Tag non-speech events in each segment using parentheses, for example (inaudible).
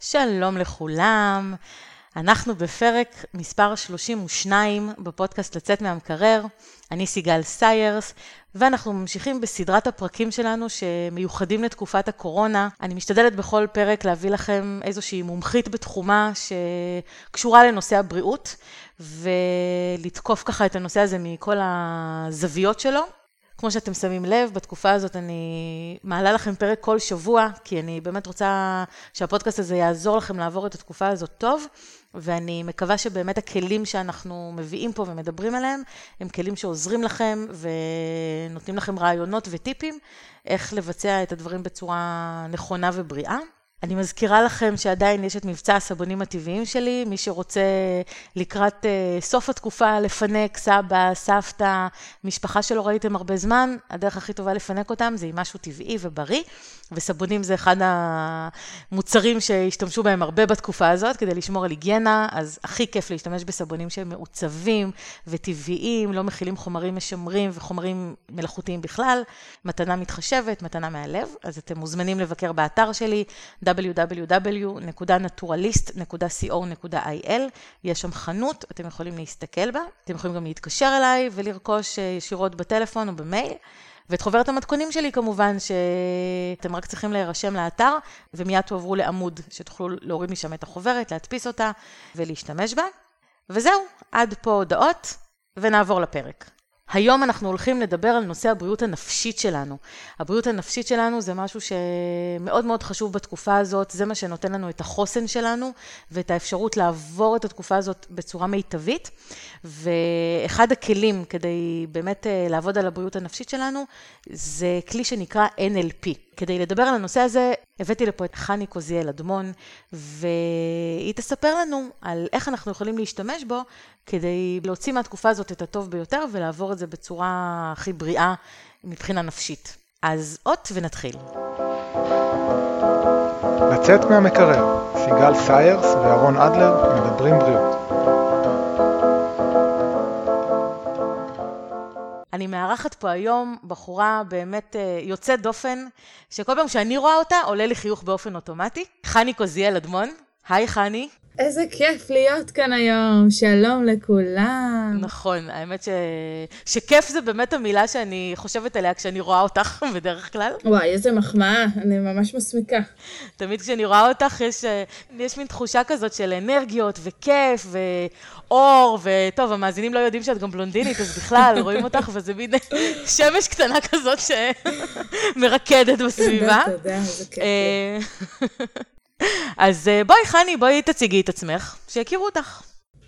שלום לכולם, אנחנו בפרק מספר 32 בפודקאסט לצאת מהמקרר. אני סיגל סיירס, ואנחנו ממשיכים בסדרת הפרקים שלנו שמיוחדים לתקופת הקורונה. אני משתדלת בכל פרק להביא לכם איזושהי מומחית בתחומה שקשורה לנושא הבריאות, ולתקוף ככה את הנושא הזה מכל הזוויות שלו. כמו שאתם שמים לב, בתקופה הזאת אני מעלה לכם פרק כל שבוע, כי אני באמת רוצה שהפודקאסט הזה יעזור לכם לעבור את התקופה הזאת טוב, ואני מקווה שבאמת הכלים שאנחנו מביאים פה ומדברים עליהם, הם כלים שעוזרים לכם ונותנים לכם רעיונות וטיפים איך לבצע את הדברים בצורה נכונה ובריאה. אני מזכירה לכם שעדיין יש את מבצע הסבונים הטבעיים שלי, מי שרוצה לקראת uh, סוף התקופה לפנק סבא, סבתא, משפחה שלא ראיתם הרבה זמן, הדרך הכי טובה לפנק אותם זה עם משהו טבעי ובריא, וסבונים זה אחד המוצרים שהשתמשו בהם הרבה בתקופה הזאת, כדי לשמור על היגיינה, אז הכי כיף להשתמש בסבונים שהם מעוצבים וטבעיים, לא מכילים חומרים משמרים וחומרים מלאכותיים בכלל, מתנה מתחשבת, מתנה מהלב, אז אתם מוזמנים לבקר באתר שלי. www.naturalist.co.il, יש שם חנות, אתם יכולים להסתכל בה, אתם יכולים גם להתקשר אליי ולרכוש אה, ישירות בטלפון או במייל. ואת חוברת המתכונים שלי כמובן, שאתם רק צריכים להירשם לאתר, ומיד תועברו לעמוד שתוכלו להוריד משם את החוברת, להדפיס אותה ולהשתמש בה. וזהו, עד פה הודעות, ונעבור לפרק. היום אנחנו הולכים לדבר על נושא הבריאות הנפשית שלנו. הבריאות הנפשית שלנו זה משהו שמאוד מאוד חשוב בתקופה הזאת, זה מה שנותן לנו את החוסן שלנו ואת האפשרות לעבור את התקופה הזאת בצורה מיטבית. ואחד הכלים כדי באמת אה, לעבוד על הבריאות הנפשית שלנו, זה כלי שנקרא NLP. כדי לדבר על הנושא הזה, הבאתי לפה את חני קוזיאל אדמון, והיא תספר לנו על איך אנחנו יכולים להשתמש בו כדי להוציא מהתקופה הזאת את הטוב ביותר ולעבור את זה בצורה הכי בריאה מבחינה נפשית. אז אות ונתחיל. לצאת מהמקרר, סיגל סיירס ואהרון אדלר מדברים בריאות. מארחת פה היום בחורה באמת אה, יוצאת דופן, שכל פעם שאני רואה אותה עולה לי חיוך באופן אוטומטי. חני קוזיאל אדמון, היי חני. איזה כיף להיות כאן היום, שלום לכולם. נכון, האמת ש... שכיף זה באמת המילה שאני חושבת עליה כשאני רואה אותך (laughs) בדרך כלל. וואי, איזה מחמאה, אני ממש מסמיקה. תמיד כשאני רואה אותך יש, יש מין תחושה כזאת של אנרגיות וכיף ואור, וטוב, המאזינים לא יודעים שאת גם בלונדינית, אז בכלל (laughs) רואים אותך וזה מין שמש קטנה כזאת שמרקדת בסביבה. תודה, תודה, איזה כיף. (laughs) אז אה, בואי, חני, בואי תציגי את עצמך, שיכירו אותך.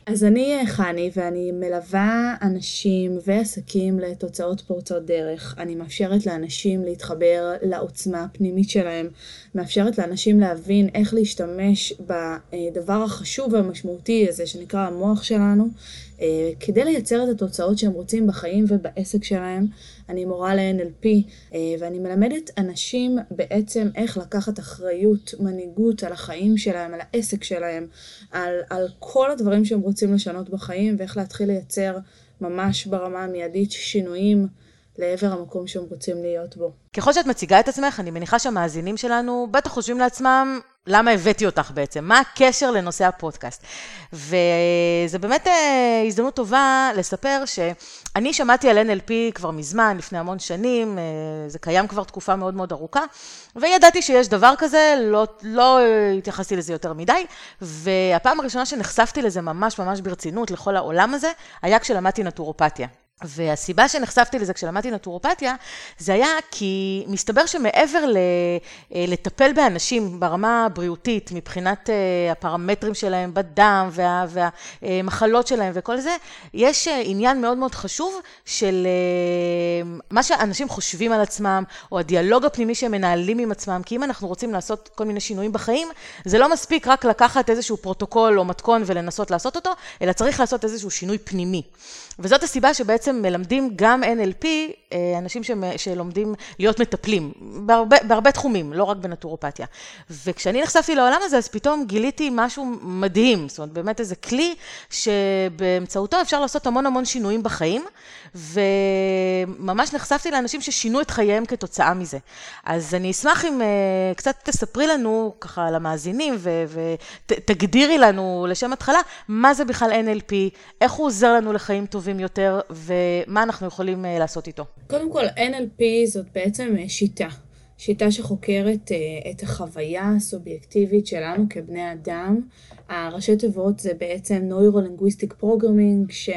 אז אני אה, חני ואני מלווה אנשים ועסקים לתוצאות פורצות דרך. אני מאפשרת לאנשים להתחבר לעוצמה הפנימית שלהם, מאפשרת לאנשים להבין איך להשתמש בדבר החשוב והמשמעותי הזה שנקרא המוח שלנו, אה, כדי לייצר את התוצאות שהם רוצים בחיים ובעסק שלהם. אני מורה ל-NLP אה, ואני מלמדת אנשים בעצם איך לקחת אחריות, מנהיגות על החיים שלהם, על העסק שלהם, על, על כל הדברים שהם רוצים לשנות בחיים ואיך להתחיל לייצר ממש ברמה המיידית שינויים לעבר המקום שהם רוצים להיות בו. ככל שאת מציגה את עצמך, אני מניחה שהמאזינים שלנו בטח חושבים לעצמם, למה הבאתי אותך בעצם? מה הקשר לנושא הפודקאסט? וזה באמת אה, הזדמנות טובה לספר שאני שמעתי על NLP כבר מזמן, לפני המון שנים, אה, זה קיים כבר תקופה מאוד מאוד ארוכה, וידעתי שיש דבר כזה, לא, לא התייחסתי לזה יותר מדי, והפעם הראשונה שנחשפתי לזה ממש ממש ברצינות, לכל העולם הזה, היה כשלמדתי נטורופתיה. והסיבה שנחשפתי לזה כשלמדתי נטורופתיה, זה היה כי מסתבר שמעבר ל, אה, לטפל באנשים ברמה הבריאותית, מבחינת אה, הפרמטרים שלהם בדם וה, והמחלות שלהם וכל זה, יש אה, עניין מאוד מאוד חשוב של מה שאנשים חושבים על עצמם, או הדיאלוג הפנימי שהם מנהלים עם עצמם, כי אם אנחנו רוצים לעשות כל מיני שינויים בחיים, זה לא מספיק רק לקחת איזשהו פרוטוקול או מתכון ולנסות לעשות אותו, אלא צריך לעשות איזשהו שינוי פנימי. וזאת הסיבה שבעצם בעצם מלמדים גם NLP, אה, אנשים שלומדים להיות מטפלים, בהרבה, בהרבה תחומים, לא רק בנטורופתיה. וכשאני נחשפתי לעולם הזה, אז פתאום גיליתי משהו מדהים, זאת אומרת, באמת איזה כלי שבאמצעותו אפשר לעשות המון המון שינויים בחיים, וממש נחשפתי לאנשים ששינו את חייהם כתוצאה מזה. אז אני אשמח אם uh, קצת תספרי לנו, ככה, למאזינים, ותגדירי לנו לשם התחלה, מה זה בכלל NLP, איך הוא עוזר לנו לחיים טובים יותר, ומה אנחנו יכולים uh, לעשות איתו. קודם כל, NLP זאת בעצם אה, שיטה. שיטה שחוקרת uh, את החוויה הסובייקטיבית שלנו כבני אדם. הראשי תיבות זה בעצם Neuro-Linguistic Programming, ש...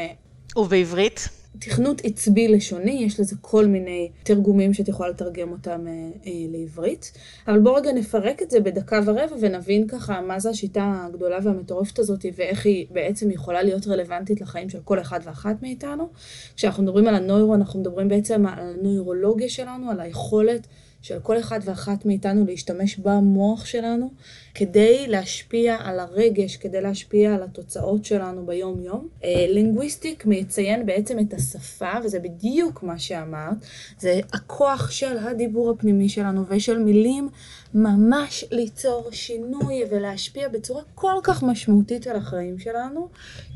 ובעברית? תכנות עצבי לשוני, יש לזה כל מיני תרגומים שאת יכולה לתרגם אותם אה, אה, לעברית. אבל בואו רגע נפרק את זה בדקה ורבע ונבין ככה מה זה השיטה הגדולה והמטורפת הזאת ואיך היא בעצם יכולה להיות רלוונטית לחיים של כל אחד ואחת מאיתנו. כשאנחנו מדברים על הנוירו, אנחנו מדברים בעצם על הנוירולוגיה שלנו, על היכולת של כל אחד ואחת מאיתנו להשתמש במוח שלנו כדי להשפיע על הרגש, כדי להשפיע על התוצאות שלנו ביום-יום. לינגוויסטיק מציין בעצם את השפה, וזה בדיוק מה שאמרת, זה הכוח של הדיבור הפנימי שלנו ושל מילים ממש ליצור שינוי ולהשפיע בצורה כל כך משמעותית על החיים שלנו,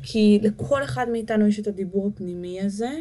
כי לכל אחד מאיתנו יש את הדיבור הפנימי הזה.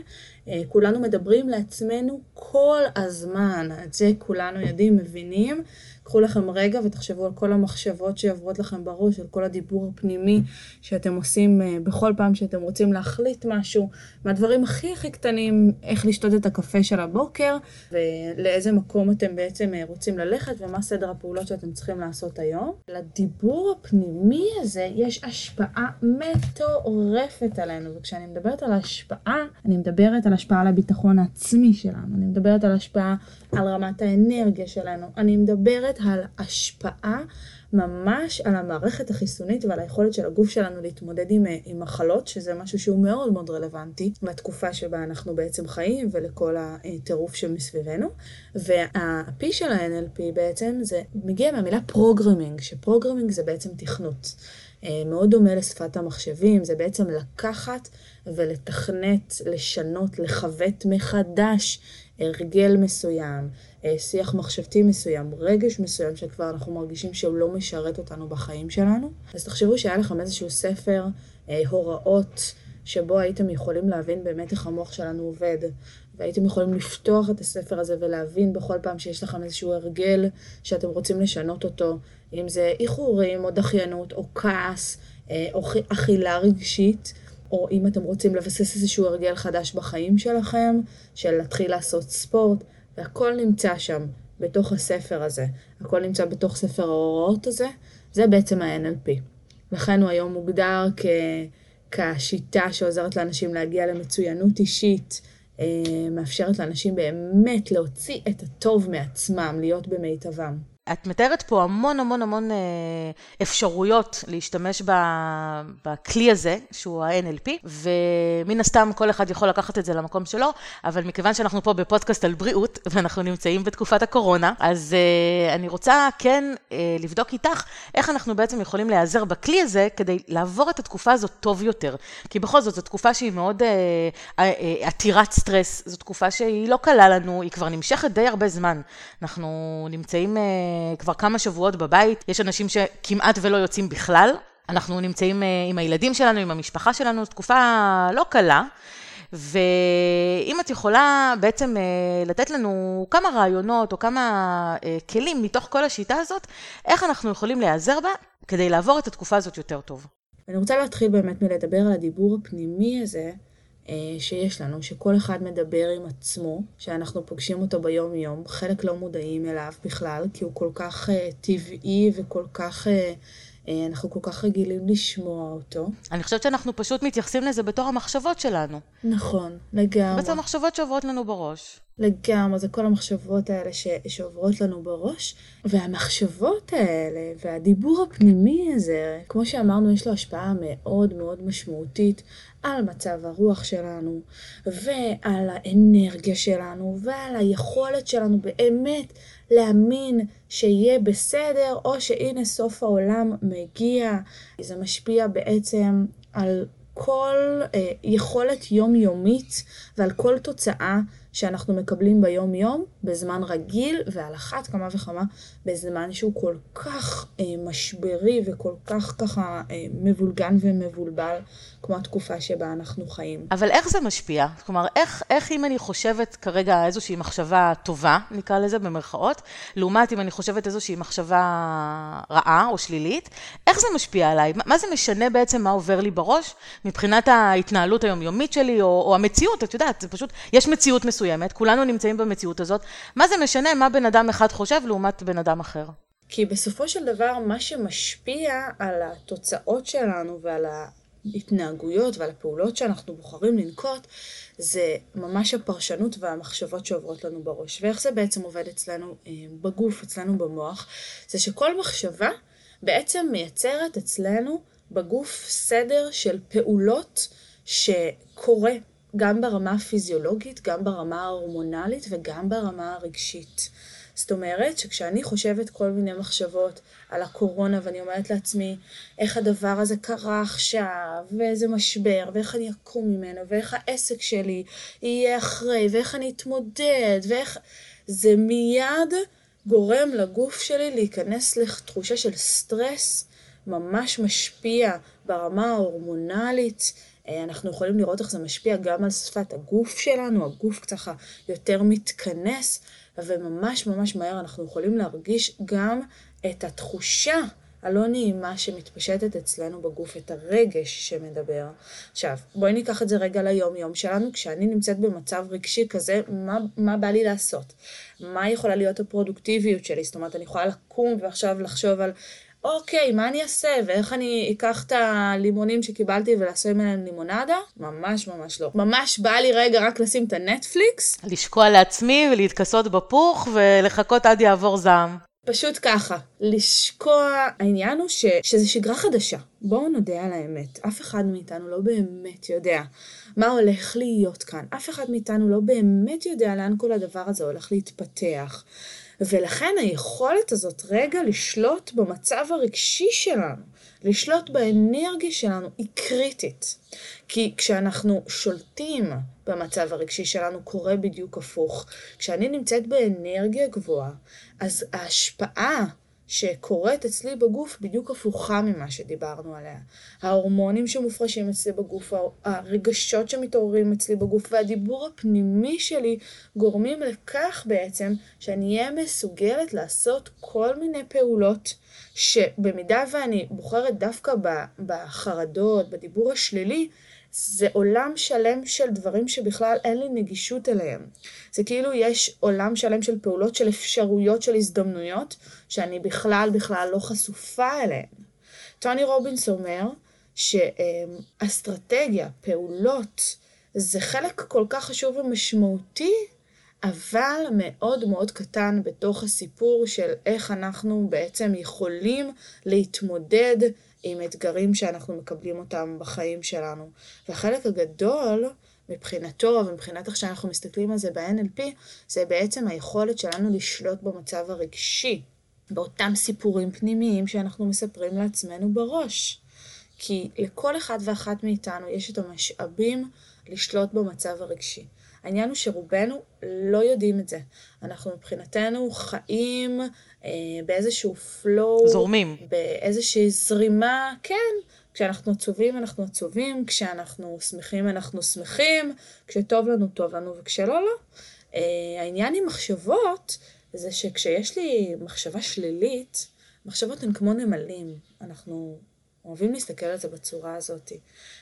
אה, כולנו מדברים לעצמנו כל הזמן, את זה כולנו יודעים, מבינים. קחו לכם רגע ותחשבו על כל המחשבות שעוברות לכם בראש, על כל הדיבור הפנימי שאתם עושים אה, בכל פעם שאתם רוצים להחליט משהו, מהדברים הכי הכי קטנים, איך לשתות את הקפה של הבוקר, ולאיזה מקום אתם בעצם אה, רוצים ללכת, ומה סדר הפעולות שאתם צריכים לעשות היום. לדיבור הפנימי הזה יש השפעה מטורפת עלינו, וכשאני מדברת על השפעה, אני מדברת על השפעה על הביטחון העצמי שלנו, אני מדברת על השפעה על רמת האנרגיה שלנו, אני מדברת מדברת על השפעה ממש על המערכת החיסונית ועל היכולת של הגוף שלנו להתמודד עם, אה, עם מחלות, שזה משהו שהוא מאוד מאוד רלוונטי לתקופה שבה אנחנו בעצם חיים ולכל הטירוף שמסביבנו. וה-P של ה-NLP בעצם זה מגיע מהמילה programming, ש programming זה בעצם תכנות. אה, מאוד דומה לשפת המחשבים, זה בעצם לקחת ולתכנת, לשנות, לחווט מחדש הרגל מסוים, אה, שיח מחשבתי מסוים, רגש מסוים שכבר אנחנו מרגישים שהוא לא משרת אותנו בחיים שלנו. אז תחשבו שהיה לכם איזשהו ספר אה, הוראות שבו הייתם יכולים להבין באמת איך המוח שלנו עובד, והייתם יכולים לפתוח את הספר הזה ולהבין בכל פעם שיש לכם איזשהו הרגל שאתם רוצים לשנות אותו, אם זה איחורים או דחיינות או כעס אה, או אכילה רגשית. או אם אתם רוצים לבסס איזשהו הרגל חדש בחיים שלכם, של להתחיל לעשות ספורט, והכל נמצא שם, בתוך הספר הזה. הכל נמצא בתוך ספר ההוראות הזה, זה בעצם ה-NLP. לכן הוא היום מוגדר כ... כשיטה שעוזרת לאנשים להגיע למצוינות אישית, אה, מאפשרת לאנשים באמת להוציא את הטוב מעצמם, להיות במיטבם. את מתארת פה המון המון המון אה, אפשרויות להשתמש בכלי הזה, שהוא ה-NLP, ומן הסתם כל אחד יכול לקחת את זה למקום שלו, אבל מכיוון שאנחנו פה בפודקאסט על בריאות, (laughs) ואנחנו נמצאים בתקופת הקורונה, אז אה, אני רוצה כן אה, לבדוק איתך איך אנחנו בעצם יכולים להיעזר בכלי הזה כדי לעבור את התקופה הזאת טוב יותר. כי בכל זאת, זו תקופה שהיא מאוד עתירת סטרס, זו תקופה שהיא לא קלה לנו, היא כבר נמשכת די הרבה זמן. אנחנו נמצאים... כבר כמה שבועות בבית, יש אנשים שכמעט ולא יוצאים בכלל. אנחנו נמצאים אה, עם הילדים שלנו, עם המשפחה שלנו, תקופה לא קלה. ואם את יכולה בעצם אה, לתת לנו כמה רעיונות או כמה אה, כלים מתוך כל השיטה הזאת, איך אנחנו יכולים להיעזר בה כדי לעבור את התקופה הזאת יותר טוב. אני רוצה להתחיל באמת מלדבר על הדיבור הפנימי הזה, שיש לנו, שכל אחד מדבר עם עצמו, שאנחנו פוגשים אותו ביום-יום, חלק לא מודעים אליו בכלל, כי הוא כל כך uh, טבעי וכל כך... Uh, אנחנו כל כך רגילים לשמוע אותו. אני חושבת שאנחנו פשוט מתייחסים לזה בתור המחשבות שלנו. נכון, לגמרי. בעצם המחשבות שעוברות לנו בראש. לגמרי, זה כל המחשבות האלה ש... שעוברות לנו בראש, והמחשבות האלה והדיבור הפנימי הזה, כמו שאמרנו, יש לו השפעה מאוד מאוד משמעותית על מצב הרוח שלנו, ועל האנרגיה שלנו, ועל היכולת שלנו באמת להאמין שיהיה בסדר, או שהנה סוף העולם מגיע. זה משפיע בעצם על כל אה, יכולת יומיומית ועל כל תוצאה שאנחנו מקבלים ביום-יום בזמן רגיל, ועל אחת כמה וכמה בזמן שהוא כל כך אה, משברי וכל כך ככה אה, מבולגן ומבולבל, כמו התקופה שבה אנחנו חיים. אבל איך זה משפיע? כלומר, איך, איך אם אני חושבת כרגע איזושהי מחשבה טובה, נקרא לזה במרכאות, לעומת אם אני חושבת איזושהי מחשבה רעה או שלילית, איך זה משפיע עליי? מה זה משנה בעצם מה עובר לי בראש מבחינת ההתנהלות היומיומית שלי, או, או המציאות, את יודעת, זה פשוט, יש מציאות מסוימת, כולנו נמצאים במציאות הזאת, מה זה משנה מה בן אדם אחד חושב לעומת בן אדם אחר? כי בסופו של דבר, מה שמשפיע על התוצאות שלנו ועל ההתנהגויות ועל הפעולות שאנחנו בוחרים לנקוט, זה ממש הפרשנות והמחשבות שעוברות לנו בראש. ואיך זה בעצם עובד אצלנו אה, בגוף, אצלנו במוח, זה שכל מחשבה בעצם מייצרת אצלנו בגוף סדר של פעולות שקורה גם ברמה הפיזיולוגית, גם ברמה ההורמונלית וגם ברמה הרגשית. זאת אומרת שכשאני חושבת כל מיני מחשבות על הקורונה ואני אומרת לעצמי איך הדבר הזה קרה עכשיו ואיזה משבר ואיך אני אקום ממנו ואיך העסק שלי יהיה אחרי ואיך אני אתמודד ואיך... זה מיד גורם לגוף שלי להיכנס לתחושה של סטרס ממש משפיע ברמה ההורמונלית. אה, אנחנו יכולים לראות איך זה משפיע גם על שפת הגוף שלנו, הגוף ככה יותר מתכנס, וממש ממש מהר אנחנו יכולים להרגיש גם את התחושה הלא נעימה שמתפשטת אצלנו בגוף, את הרגש שמדבר. עכשיו, בואי ניקח את זה רגע ליום-יום שלנו, כשאני נמצאת במצב רגשי כזה, מה, מה בא לי לעשות? מה יכולה להיות הפרודוקטיביות שלי? זאת אומרת, אני יכולה לקום ועכשיו לחשוב על אוקיי, מה אני אעשה? ואיך אני אקח את הלימונים שקיבלתי ולעשות ממנו לימונדה? ממש ממש לא. ממש בא לי רגע רק לשים את הנטפליקס. לשקוע לעצמי ולהתכסות בפוך ולחכות עד יעבור זעם. פשוט ככה, לשקוע, העניין הוא ש, שזה שגרה חדשה. בואו נודה על האמת, אף אחד מאיתנו לא באמת יודע מה הולך להיות כאן. אף אחד מאיתנו לא באמת יודע לאן כל הדבר הזה הולך להתפתח. ולכן היכולת הזאת רגע לשלוט במצב הרגשי שלנו, לשלוט באנרגיה שלנו, היא קריטית. כי כשאנחנו שולטים במצב הרגשי שלנו, קורה בדיוק הפוך. כשאני נמצאת באנרגיה גבוהה, אז ההשפעה שקורית אצלי בגוף בדיוק הפוכה ממה שדיברנו עליה. ההורמונים שמופרשים אצלי בגוף, הרגשות שמתעוררים אצלי בגוף והדיבור הפנימי שלי גורמים לכך בעצם שאני אהיה מסוגלת לעשות כל מיני פעולות שבמידה ואני בוחרת דווקא בחרדות, בדיבור השלילי, זה עולם שלם של דברים שבכלל אין לי נגישות אליהם. זה כאילו יש עולם שלם של פעולות, של אפשרויות, של הזדמנויות, שאני בכלל בכלל לא חשופה אליהן. טוני רובינס אומר שאסטרטגיה, פעולות, זה חלק כל כך חשוב ומשמעותי, אבל מאוד מאוד קטן בתוך הסיפור של איך אנחנו בעצם יכולים להתמודד עם אתגרים שאנחנו מקבלים אותם בחיים שלנו. והחלק הגדול מבחינתו ומבחינת איך שאנחנו מסתכלים על זה ב-NLP, זה בעצם היכולת שלנו לשלוט במצב הרגשי, באותם סיפורים פנימיים שאנחנו מספרים לעצמנו בראש. כי לכל אחד ואחת מאיתנו יש את המשאבים לשלוט במצב הרגשי. העניין הוא שרובנו לא יודעים את זה. אנחנו מבחינתנו חיים באיזשהו flow. זורמים. באיזושהי זרימה, כן. כשאנחנו עצובים אנחנו עצובים, כשאנחנו שמחים אנחנו שמחים, כשטוב לנו טוב לנו וכשלא לא. אה, העניין עם מחשבות זה שכשיש לי מחשבה שלילית, מחשבות הן כמו נמלים. אנחנו אוהבים להסתכל על זה בצורה הזאת.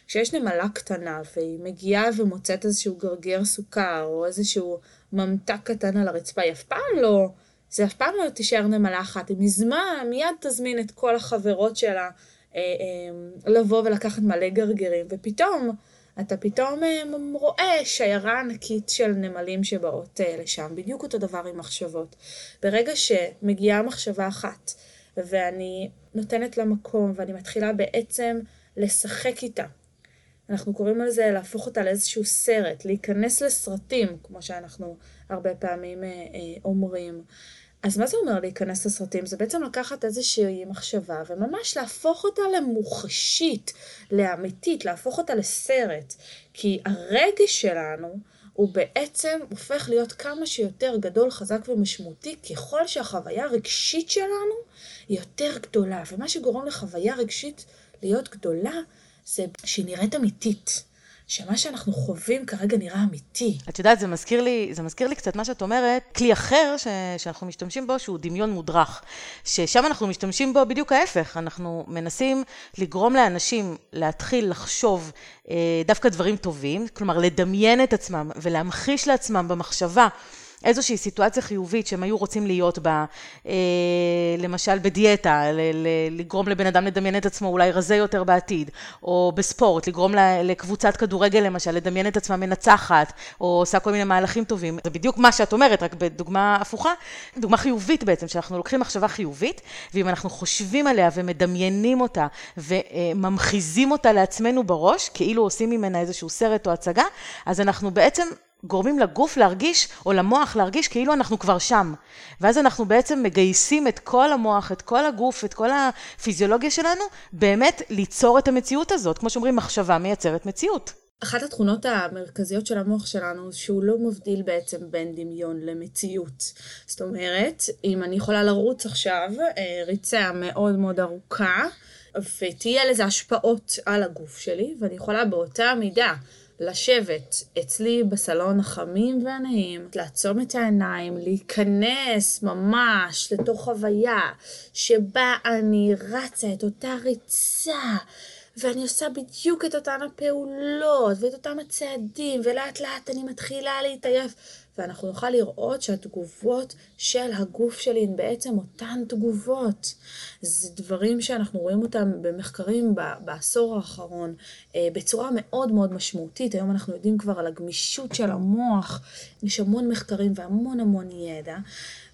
כשיש נמלה קטנה והיא מגיעה ומוצאת איזשהו גרגר סוכר או איזשהו ממתק קטן על הרצפה, היא אף פעם לא, זה אף פעם לא תישאר נמלה אחת, היא מזמן מיד תזמין את כל החברות שלה אה, אה, לבוא ולקחת מלא גרגרים, ופתאום אתה פתאום אה, רואה שיירה ענקית של נמלים שבאות אה, לשם, בדיוק אותו דבר עם מחשבות. ברגע שמגיעה מחשבה אחת, ואני נותנת לה מקום, ואני מתחילה בעצם לשחק איתה. אנחנו קוראים לזה להפוך אותה לאיזשהו סרט, להיכנס לסרטים, כמו שאנחנו הרבה פעמים אה, אה, אומרים. אז מה זה אומר להיכנס לסרטים? זה בעצם לקחת איזושהי מחשבה וממש להפוך אותה למוחשית, לאמיתית, להפוך אותה לסרט. כי הרגש שלנו הוא בעצם הופך להיות כמה שיותר גדול, חזק ומשמעותי, ככל שהחוויה הרגשית שלנו היא יותר גדולה. ומה שגורם לחוויה רגשית להיות גדולה, זה שהיא נראית אמיתית. שמה שאנחנו חווים כרגע נראה אמיתי. את יודעת, זה מזכיר לי, זה מזכיר לי קצת מה שאת אומרת, כלי אחר ש, שאנחנו משתמשים בו, שהוא דמיון מודרך. ששם אנחנו משתמשים בו בדיוק ההפך, אנחנו מנסים לגרום לאנשים להתחיל לחשוב אה, דווקא דברים טובים, כלומר לדמיין את עצמם ולהמחיש לעצמם במחשבה. איזושהי סיטואציה חיובית שהם היו רוצים להיות בה, אה, למשל בדיאטה, לגרום לבן אדם לדמיין את עצמו אולי רזה יותר בעתיד, או בספורט, לגרום לקבוצת כדורגל למשל, לדמיין את עצמה מנצחת, או עושה כל מיני מהלכים טובים. זה בדיוק מה שאת אומרת, רק בדוגמה הפוכה, דוגמה חיובית בעצם, שאנחנו לוקחים מחשבה חיובית, ואם אנחנו חושבים עליה ומדמיינים אותה, וממחיזים אותה לעצמנו בראש, כאילו עושים ממנה איזשהו סרט או הצגה, אז אנחנו בעצם גורמים לגוף להרגיש, או למוח להרגיש כאילו אנחנו כבר שם. ואז אנחנו בעצם מגייסים את כל המוח, את כל הגוף, את כל הפיזיולוגיה שלנו, באמת ליצור את המציאות הזאת. כמו שאומרים, מחשבה מייצרת מציאות. אחת התכונות המרכזיות של המוח שלנו, שהוא לא מבדיל בעצם בין דמיון למציאות. זאת אומרת, אם אני יכולה לרוץ עכשיו אה, ריצה מאוד מאוד ארוכה, ותהיה לזה השפעות על הגוף שלי, ואני יכולה באותה מידה לשבת אצלי בסלון החמים והנעים, לעצום את העיניים, להיכנס ממש לתוך חוויה שבה אני רצה את אותה ריצה ואני עושה בדיוק את אותן הפעולות ואת אותם הצעדים ולאט לאט אני מתחילה להתעייף ואנחנו נוכל לראות שהתגובות של הגוף שלי הן בעצם אותן תגובות. זה דברים שאנחנו רואים אותם במחקרים בעשור האחרון אה, בצורה מאוד מאוד משמעותית. היום אנחנו יודעים כבר על הגמישות של המוח, יש המון מחקרים והמון המון ידע.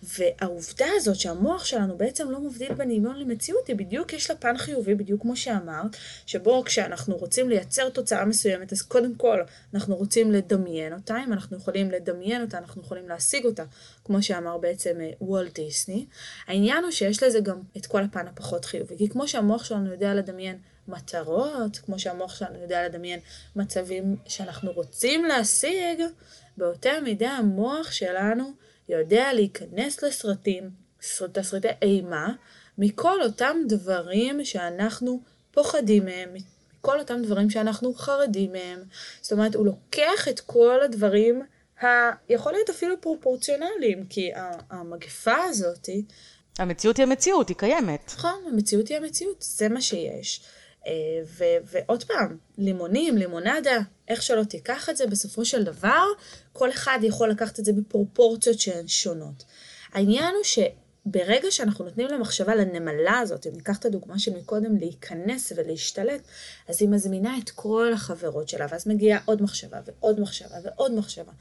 והעובדה הזאת שהמוח שלנו בעצם לא מבדיל בין דמיון למציאות, היא בדיוק יש לה פן חיובי, בדיוק כמו שאמרת, שבו כשאנחנו רוצים לייצר תוצאה מסוימת, אז קודם כל אנחנו רוצים לדמיין אותה, אם אנחנו יכולים לדמיין אותה, אנחנו יכולים להשיג אותה, כמו שאמר בעצם אה, וולט דיסני. העניין הוא שיש לזה גם את כל הפן הפחות חיובי, כי כמו שהמוח שלנו יודע לדמיין מטרות, כמו שהמוח שלנו יודע לדמיין מצבים שאנחנו רוצים להשיג, באותה מידה המוח שלנו יודע להיכנס לסרטים, תסריטי אימה, מכל אותם דברים שאנחנו פוחדים מהם, מכל אותם דברים שאנחנו חרדים מהם. זאת אומרת, הוא לוקח את כל הדברים ה... יכול להיות אפילו פרופורציונליים, כי המגפה הזאתי... המציאות היא המציאות, היא קיימת. נכון, המציאות היא המציאות, זה מה שיש. אה, ו- ועוד פעם, לימונים, לימונדה, איך שלא תיקח את זה, בסופו של דבר, כל אחד יכול לקחת את זה בפרופורציות שהן שונות. העניין הוא שברגע שאנחנו נותנים למחשבה, לנמלה הזאת, אם ניקח את הדוגמה של מקודם, להיכנס ולהשתלט, אז היא מזמינה את כל החברות שלה, ואז מגיעה עוד מחשבה ועוד מחשבה ועוד מחשבה.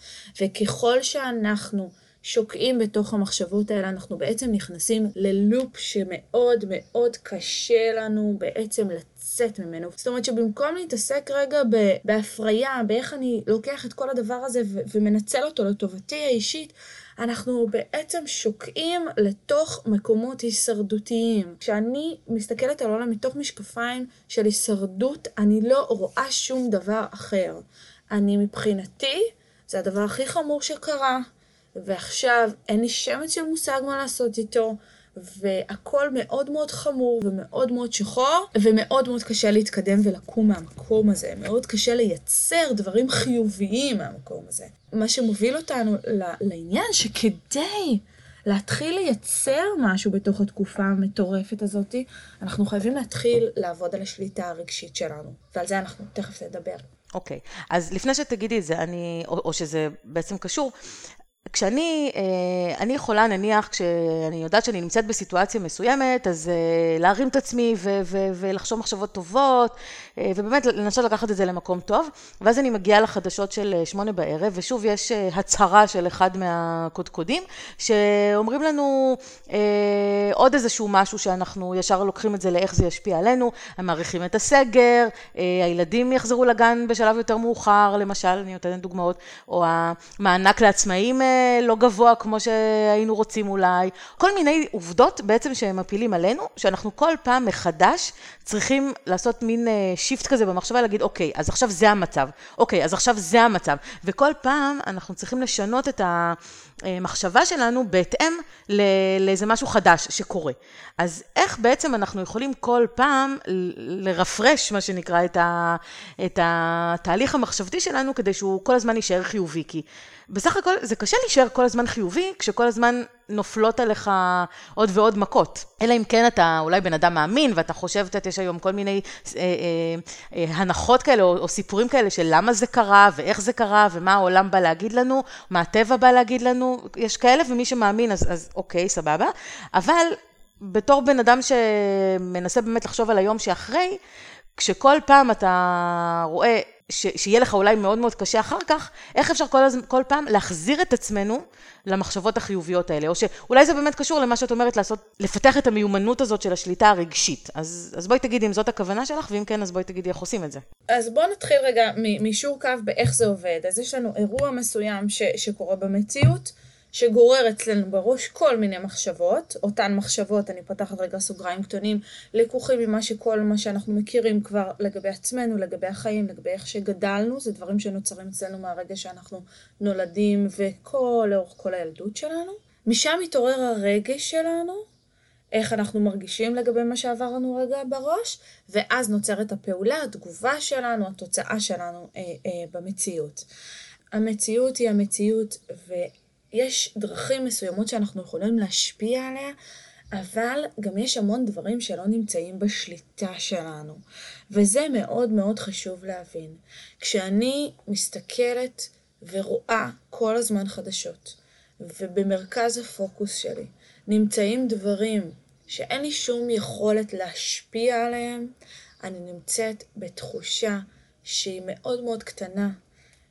וככל שאנחנו... שוקעים בתוך המחשבות האלה, אנחנו בעצם נכנסים ללופ שמאוד מאוד קשה לנו בעצם לצאת ממנו. זאת אומרת שבמקום להתעסק רגע בהפריה, באיך אני לוקח את כל הדבר הזה ומנצל אותו לטובתי האישית, אנחנו בעצם שוקעים לתוך מקומות הישרדותיים. כשאני מסתכלת על העולם מתוך משקפיים של הישרדות, אני לא רואה שום דבר אחר. אני מבחינתי, זה הדבר הכי חמור שקרה. ועכשיו אין לי שמץ של מושג מה לעשות איתו, והכל מאוד מאוד חמור ומאוד מאוד שחור, ומאוד מאוד קשה להתקדם ולקום מהמקום הזה. מאוד קשה לייצר דברים חיוביים מהמקום הזה. מה שמוביל אותנו לעניין שכדי להתחיל לייצר משהו בתוך התקופה המטורפת הזאת, אנחנו חייבים להתחיל לעבוד על השליטה הרגשית שלנו, ועל זה אנחנו תכף נדבר. אוקיי, okay. אז לפני שתגידי את זה, אני, או, או שזה בעצם קשור, כשאני, אה, אני יכולה נניח, כשאני יודעת שאני נמצאת בסיטואציה מסוימת, אז אה, להרים את עצמי ולחשוב מחשבות טובות, אה, ובאמת לנסות לקחת את זה למקום טוב, ואז אני מגיעה לחדשות של שמונה בערב, ושוב יש הצהרה של אחד מהקודקודים, שאומרים לנו עוד איזשהו משהו שאנחנו ישר לוקחים את זה לאיך זה ישפיע עלינו, הם מעריכים את הסגר, הילדים יחזרו לגן בשלב יותר מאוחר, למשל, אני נותנת דוגמאות, או המענק לעצמאים לא גבוה כמו שהיינו רוצים אולי, כל מיני עובדות בעצם שהם מפילים עלינו, שאנחנו כל פעם מחדש צריכים לעשות מין שיפט כזה במחשבה, להגיד, אוקיי, אז עכשיו זה המצב, אוקיי, אז עכשיו זה המצב, וכל פעם אנחנו צריכים לשנות את המחשבה שלנו בהתאם לאיזה משהו חדש שקורה. אז איך בעצם אנחנו יכולים כל פעם לרפרש, מה שנקרא, את, ה, את התהליך המחשבתי שלנו, כדי שהוא כל הזמן יישאר חיובי? כי בסך הכל זה קשה להישאר כל הזמן חיובי, כשכל הזמן נופלות עליך עוד ועוד מכות. אלא אם כן אתה אולי בן אדם מאמין, ואתה חושב, את יודעת, יש היום כל מיני אה, אה, אה, הנחות כאלה, או, או סיפורים כאלה של למה זה קרה, ואיך זה קרה, ומה העולם בא להגיד לנו, מה הטבע בא להגיד לנו, יש כאלה, ומי שמאמין, אז, אז אוקיי, סבבה. אבל בתור בן אדם שמנסה באמת לחשוב על היום שאחרי, כשכל פעם אתה רואה ש, שיהיה לך אולי מאוד מאוד קשה אחר כך, איך אפשר כל, כל פעם להחזיר את עצמנו למחשבות החיוביות האלה? או שאולי זה באמת קשור למה שאת אומרת, לעשות, לפתח את המיומנות הזאת של השליטה הרגשית. אז, אז בואי תגידי אם זאת הכוונה שלך, ואם כן, אז בואי תגידי איך עושים את זה. אז בואו נתחיל רגע מישור קו באיך זה עובד. אז יש לנו אירוע מסוים ש, שקורה במציאות. שגורר אצלנו בראש כל מיני מחשבות, אותן מחשבות, אני פותחת רגע סוגריים קטנים, לקוחים ממה שכל מה שאנחנו מכירים כבר לגבי עצמנו, לגבי החיים, לגבי איך שגדלנו, זה דברים שנוצרים אצלנו מהרגע שאנחנו נולדים וכל, לאורך כל הילדות שלנו. משם מתעורר הרגש שלנו, איך אנחנו מרגישים לגבי מה שעבר לנו רגע בראש, ואז נוצרת הפעולה, התגובה שלנו, התוצאה שלנו אה, אה, במציאות. המציאות היא המציאות. יש דרכים מסוימות שאנחנו יכולים להשפיע עליה, אבל גם יש המון דברים שלא נמצאים בשליטה שלנו. וזה מאוד מאוד חשוב להבין. כשאני מסתכלת ורואה כל הזמן חדשות, ובמרכז הפוקוס שלי נמצאים דברים שאין לי שום יכולת להשפיע עליהם, אני נמצאת בתחושה שהיא מאוד מאוד קטנה,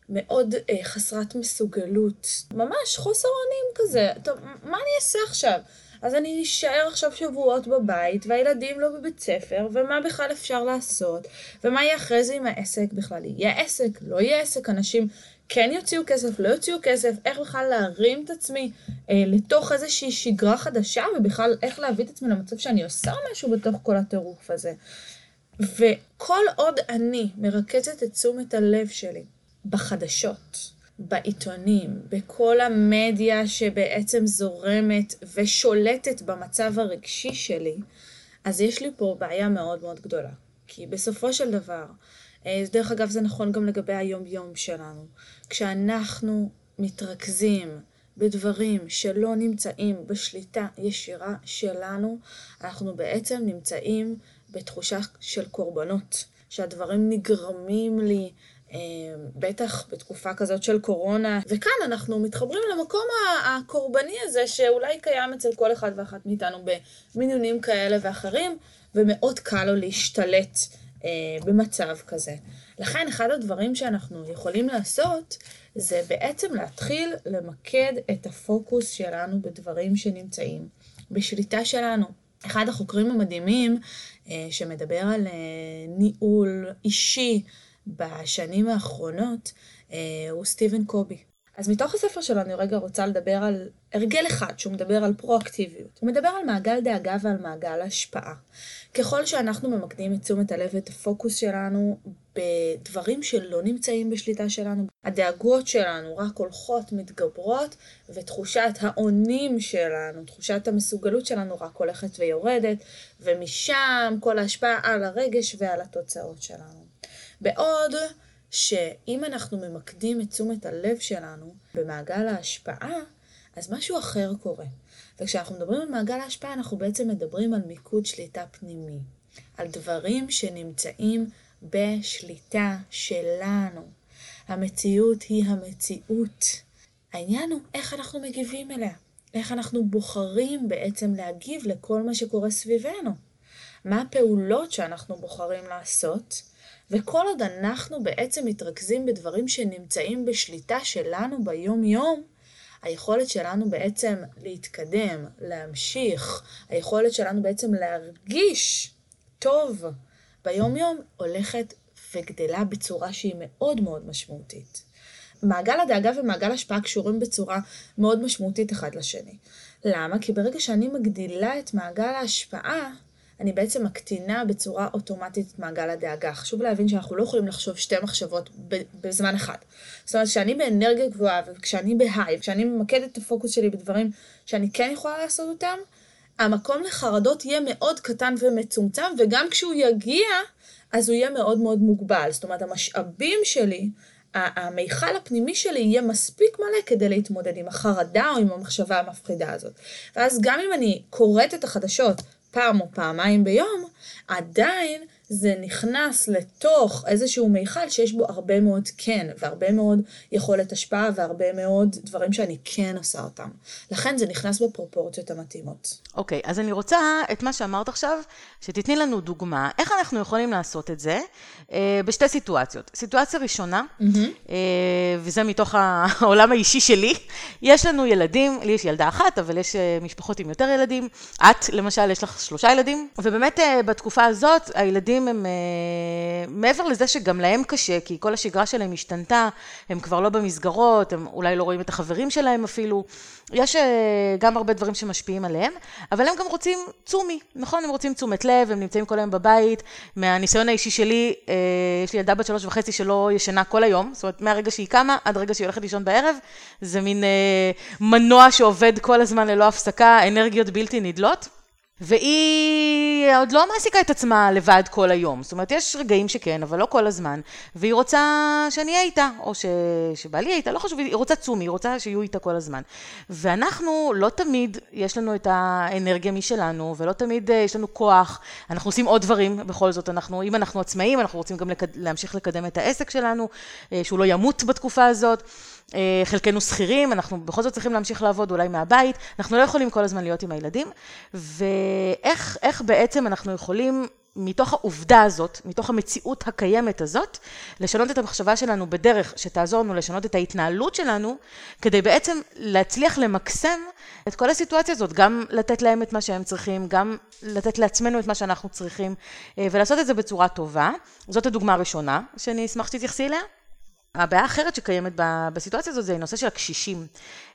מאוד אה, חסרת מסוגלות, ממש חוסר אונים כזה. טוב, מה אני אעשה עכשיו? אז אני אשאר עכשיו שבועות בבית, והילדים לא בבית ספר, ומה בכלל אפשר לעשות? ומה יהיה אחרי זה עם העסק בכלל? יהיה עסק, לא יהיה עסק, אנשים כן יוציאו כסף, לא יוציאו כסף, איך בכלל להרים את עצמי אה, לתוך איזושהי שגרה חדשה, ובכלל איך להביא את עצמי למצב שאני עושה משהו בתוך כל הטירוף הזה. וכל עוד אני מרכזת את תשומת הלב שלי בחדשות, בעיתונים, בכל המדיה שבעצם זורמת ושולטת במצב הרגשי שלי, אז יש לי פה בעיה מאוד מאוד גדולה. כי בסופו של דבר, אה, דרך אגב זה נכון גם לגבי היום-יום שלנו, כשאנחנו מתרכזים בדברים שלא נמצאים בשליטה ישירה שלנו, אנחנו בעצם נמצאים בתחושה של קורבנות, שהדברים נגרמים לי בטח בתקופה כזאת של קורונה. וכאן אנחנו מתחברים למקום הקורבני הזה, שאולי קיים אצל כל אחד ואחת מאיתנו במינונים כאלה ואחרים, ומאוד קל לו להשתלט אה, במצב כזה. לכן אחד הדברים שאנחנו יכולים לעשות, זה בעצם להתחיל למקד את הפוקוס שלנו בדברים שנמצאים בשליטה שלנו. אחד החוקרים המדהימים אה, שמדבר על ניהול אישי, בשנים האחרונות אה, הוא סטיבן קובי. אז מתוך הספר שלו אני רגע רוצה לדבר על הרגל אחד שהוא מדבר על פרואקטיביות. הוא מדבר על מעגל דאגה ועל מעגל השפעה. ככל שאנחנו ממקדים את תשומת הלב ואת הפוקוס שלנו בדברים שלא נמצאים בשליטה שלנו, הדאגות שלנו רק הולכות, מתגברות, ותחושת האונים שלנו, תחושת המסוגלות שלנו רק הולכת ויורדת, ומשם כל ההשפעה על הרגש ועל התוצאות שלנו. בעוד שאם אנחנו ממקדים את תשומת הלב שלנו במעגל ההשפעה, אז משהו אחר קורה. וכשאנחנו מדברים על מעגל ההשפעה, אנחנו בעצם מדברים על מיקוד שליטה פנימי. על דברים שנמצאים בשליטה שלנו. המציאות היא המציאות. העניין הוא איך אנחנו מגיבים אליה. איך אנחנו בוחרים בעצם להגיב לכל מה שקורה סביבנו. מה הפעולות שאנחנו בוחרים לעשות וכל עוד אנחנו בעצם מתרכזים בדברים שנמצאים בשליטה שלנו ביום-יום, היכולת שלנו בעצם להתקדם, להמשיך, היכולת שלנו בעצם להרגיש טוב ביום-יום הולכת וגדלה בצורה שהיא מאוד מאוד משמעותית. מעגל הדאגה ומעגל השפעה קשורים בצורה מאוד משמעותית אחד לשני. למה? כי ברגע שאני מגדילה את מעגל ההשפעה, אני בעצם מקטינה בצורה אוטומטית את מעגל הדאגה. חשוב להבין שאנחנו לא יכולים לחשוב שתי מחשבות בזמן אחד. זאת אומרת, כשאני באנרגיה גבוהה וכשאני בהיי, כשאני ממקדת את הפוקוס שלי בדברים שאני כן יכולה לעשות אותם, המקום לחרדות יהיה מאוד קטן ומצומצם, וגם כשהוא יגיע, אז הוא יהיה מאוד מאוד מוגבל. זאת אומרת, המשאבים שלי, המיכל הפנימי שלי יהיה מספיק מלא כדי להתמודד עם החרדה או עם המחשבה המפחידה הזאת. ואז גם אם אני קוראת את החדשות פעם או פעמיים ביום, עדיין זה נכנס לתוך איזשהו מיכל שיש בו הרבה מאוד כן, והרבה מאוד יכולת השפעה, והרבה מאוד דברים שאני כן עושה אותם. לכן זה נכנס בפרופורציות המתאימות. אוקיי, okay, אז אני רוצה את מה שאמרת עכשיו, שתתני לנו דוגמה, איך אנחנו יכולים לעשות את זה אה, בשתי סיטואציות. סיטואציה ראשונה, mm-hmm. אה, וזה מתוך (laughs) העולם האישי שלי, יש לנו ילדים, לי יש ילדה אחת, אבל יש אה, משפחות עם יותר ילדים. את, למשל, יש לך שלושה ילדים, ובאמת אה, בתקופה הזאת, הילדים הילדים הם, uh, מעבר לזה שגם להם קשה, כי כל השגרה שלהם השתנתה, הם כבר לא במסגרות, הם אולי לא רואים את החברים שלהם אפילו, יש uh, גם הרבה דברים שמשפיעים עליהם, אבל הם גם רוצים צומי, נכון? הם רוצים תשומת לב, הם נמצאים כל היום בבית. מהניסיון האישי שלי, uh, יש לי ילדה בת שלוש וחצי שלא ישנה כל היום, זאת אומרת, מהרגע שהיא קמה עד הרגע שהיא הולכת לישון בערב, זה מין מנוע שעובד כל הזמן ללא הפסקה, אנרגיות בלתי נדלות. והיא עוד לא מעסיקה את עצמה לבד כל היום. זאת אומרת, יש רגעים שכן, אבל לא כל הזמן. והיא רוצה שאני אהיה איתה, או ש... שבעלי יהיה איתה, לא חשוב, היא רוצה צומי, היא רוצה שיהיו איתה כל הזמן. ואנחנו, לא תמיד יש לנו את האנרגיה משלנו, ולא תמיד אה, יש לנו כוח. אנחנו עושים עוד דברים, בכל זאת. אנחנו, אם אנחנו עצמאים, אנחנו רוצים גם לקד... להמשיך לקדם את העסק שלנו, אה, שהוא לא ימות בתקופה הזאת. אה, חלקנו שכירים, אנחנו בכל זאת צריכים להמשיך לעבוד אולי מהבית, אנחנו לא יכולים כל הזמן להיות עם הילדים, ואיך בעצם אנחנו יכולים מתוך העובדה הזאת, מתוך המציאות הקיימת הזאת, לשנות את המחשבה שלנו בדרך שתעזור לנו לשנות את ההתנהלות שלנו, כדי בעצם להצליח למקסם את כל הסיטואציה הזאת, גם לתת להם את מה שהם צריכים, גם לתת לעצמנו את מה שאנחנו צריכים, אה, ולעשות את זה בצורה טובה. זאת הדוגמה הראשונה שאני אשמח שתתייחסי אליה. הבעיה האחרת שקיימת בסיטואציה הזאת זה נושא של הקשישים.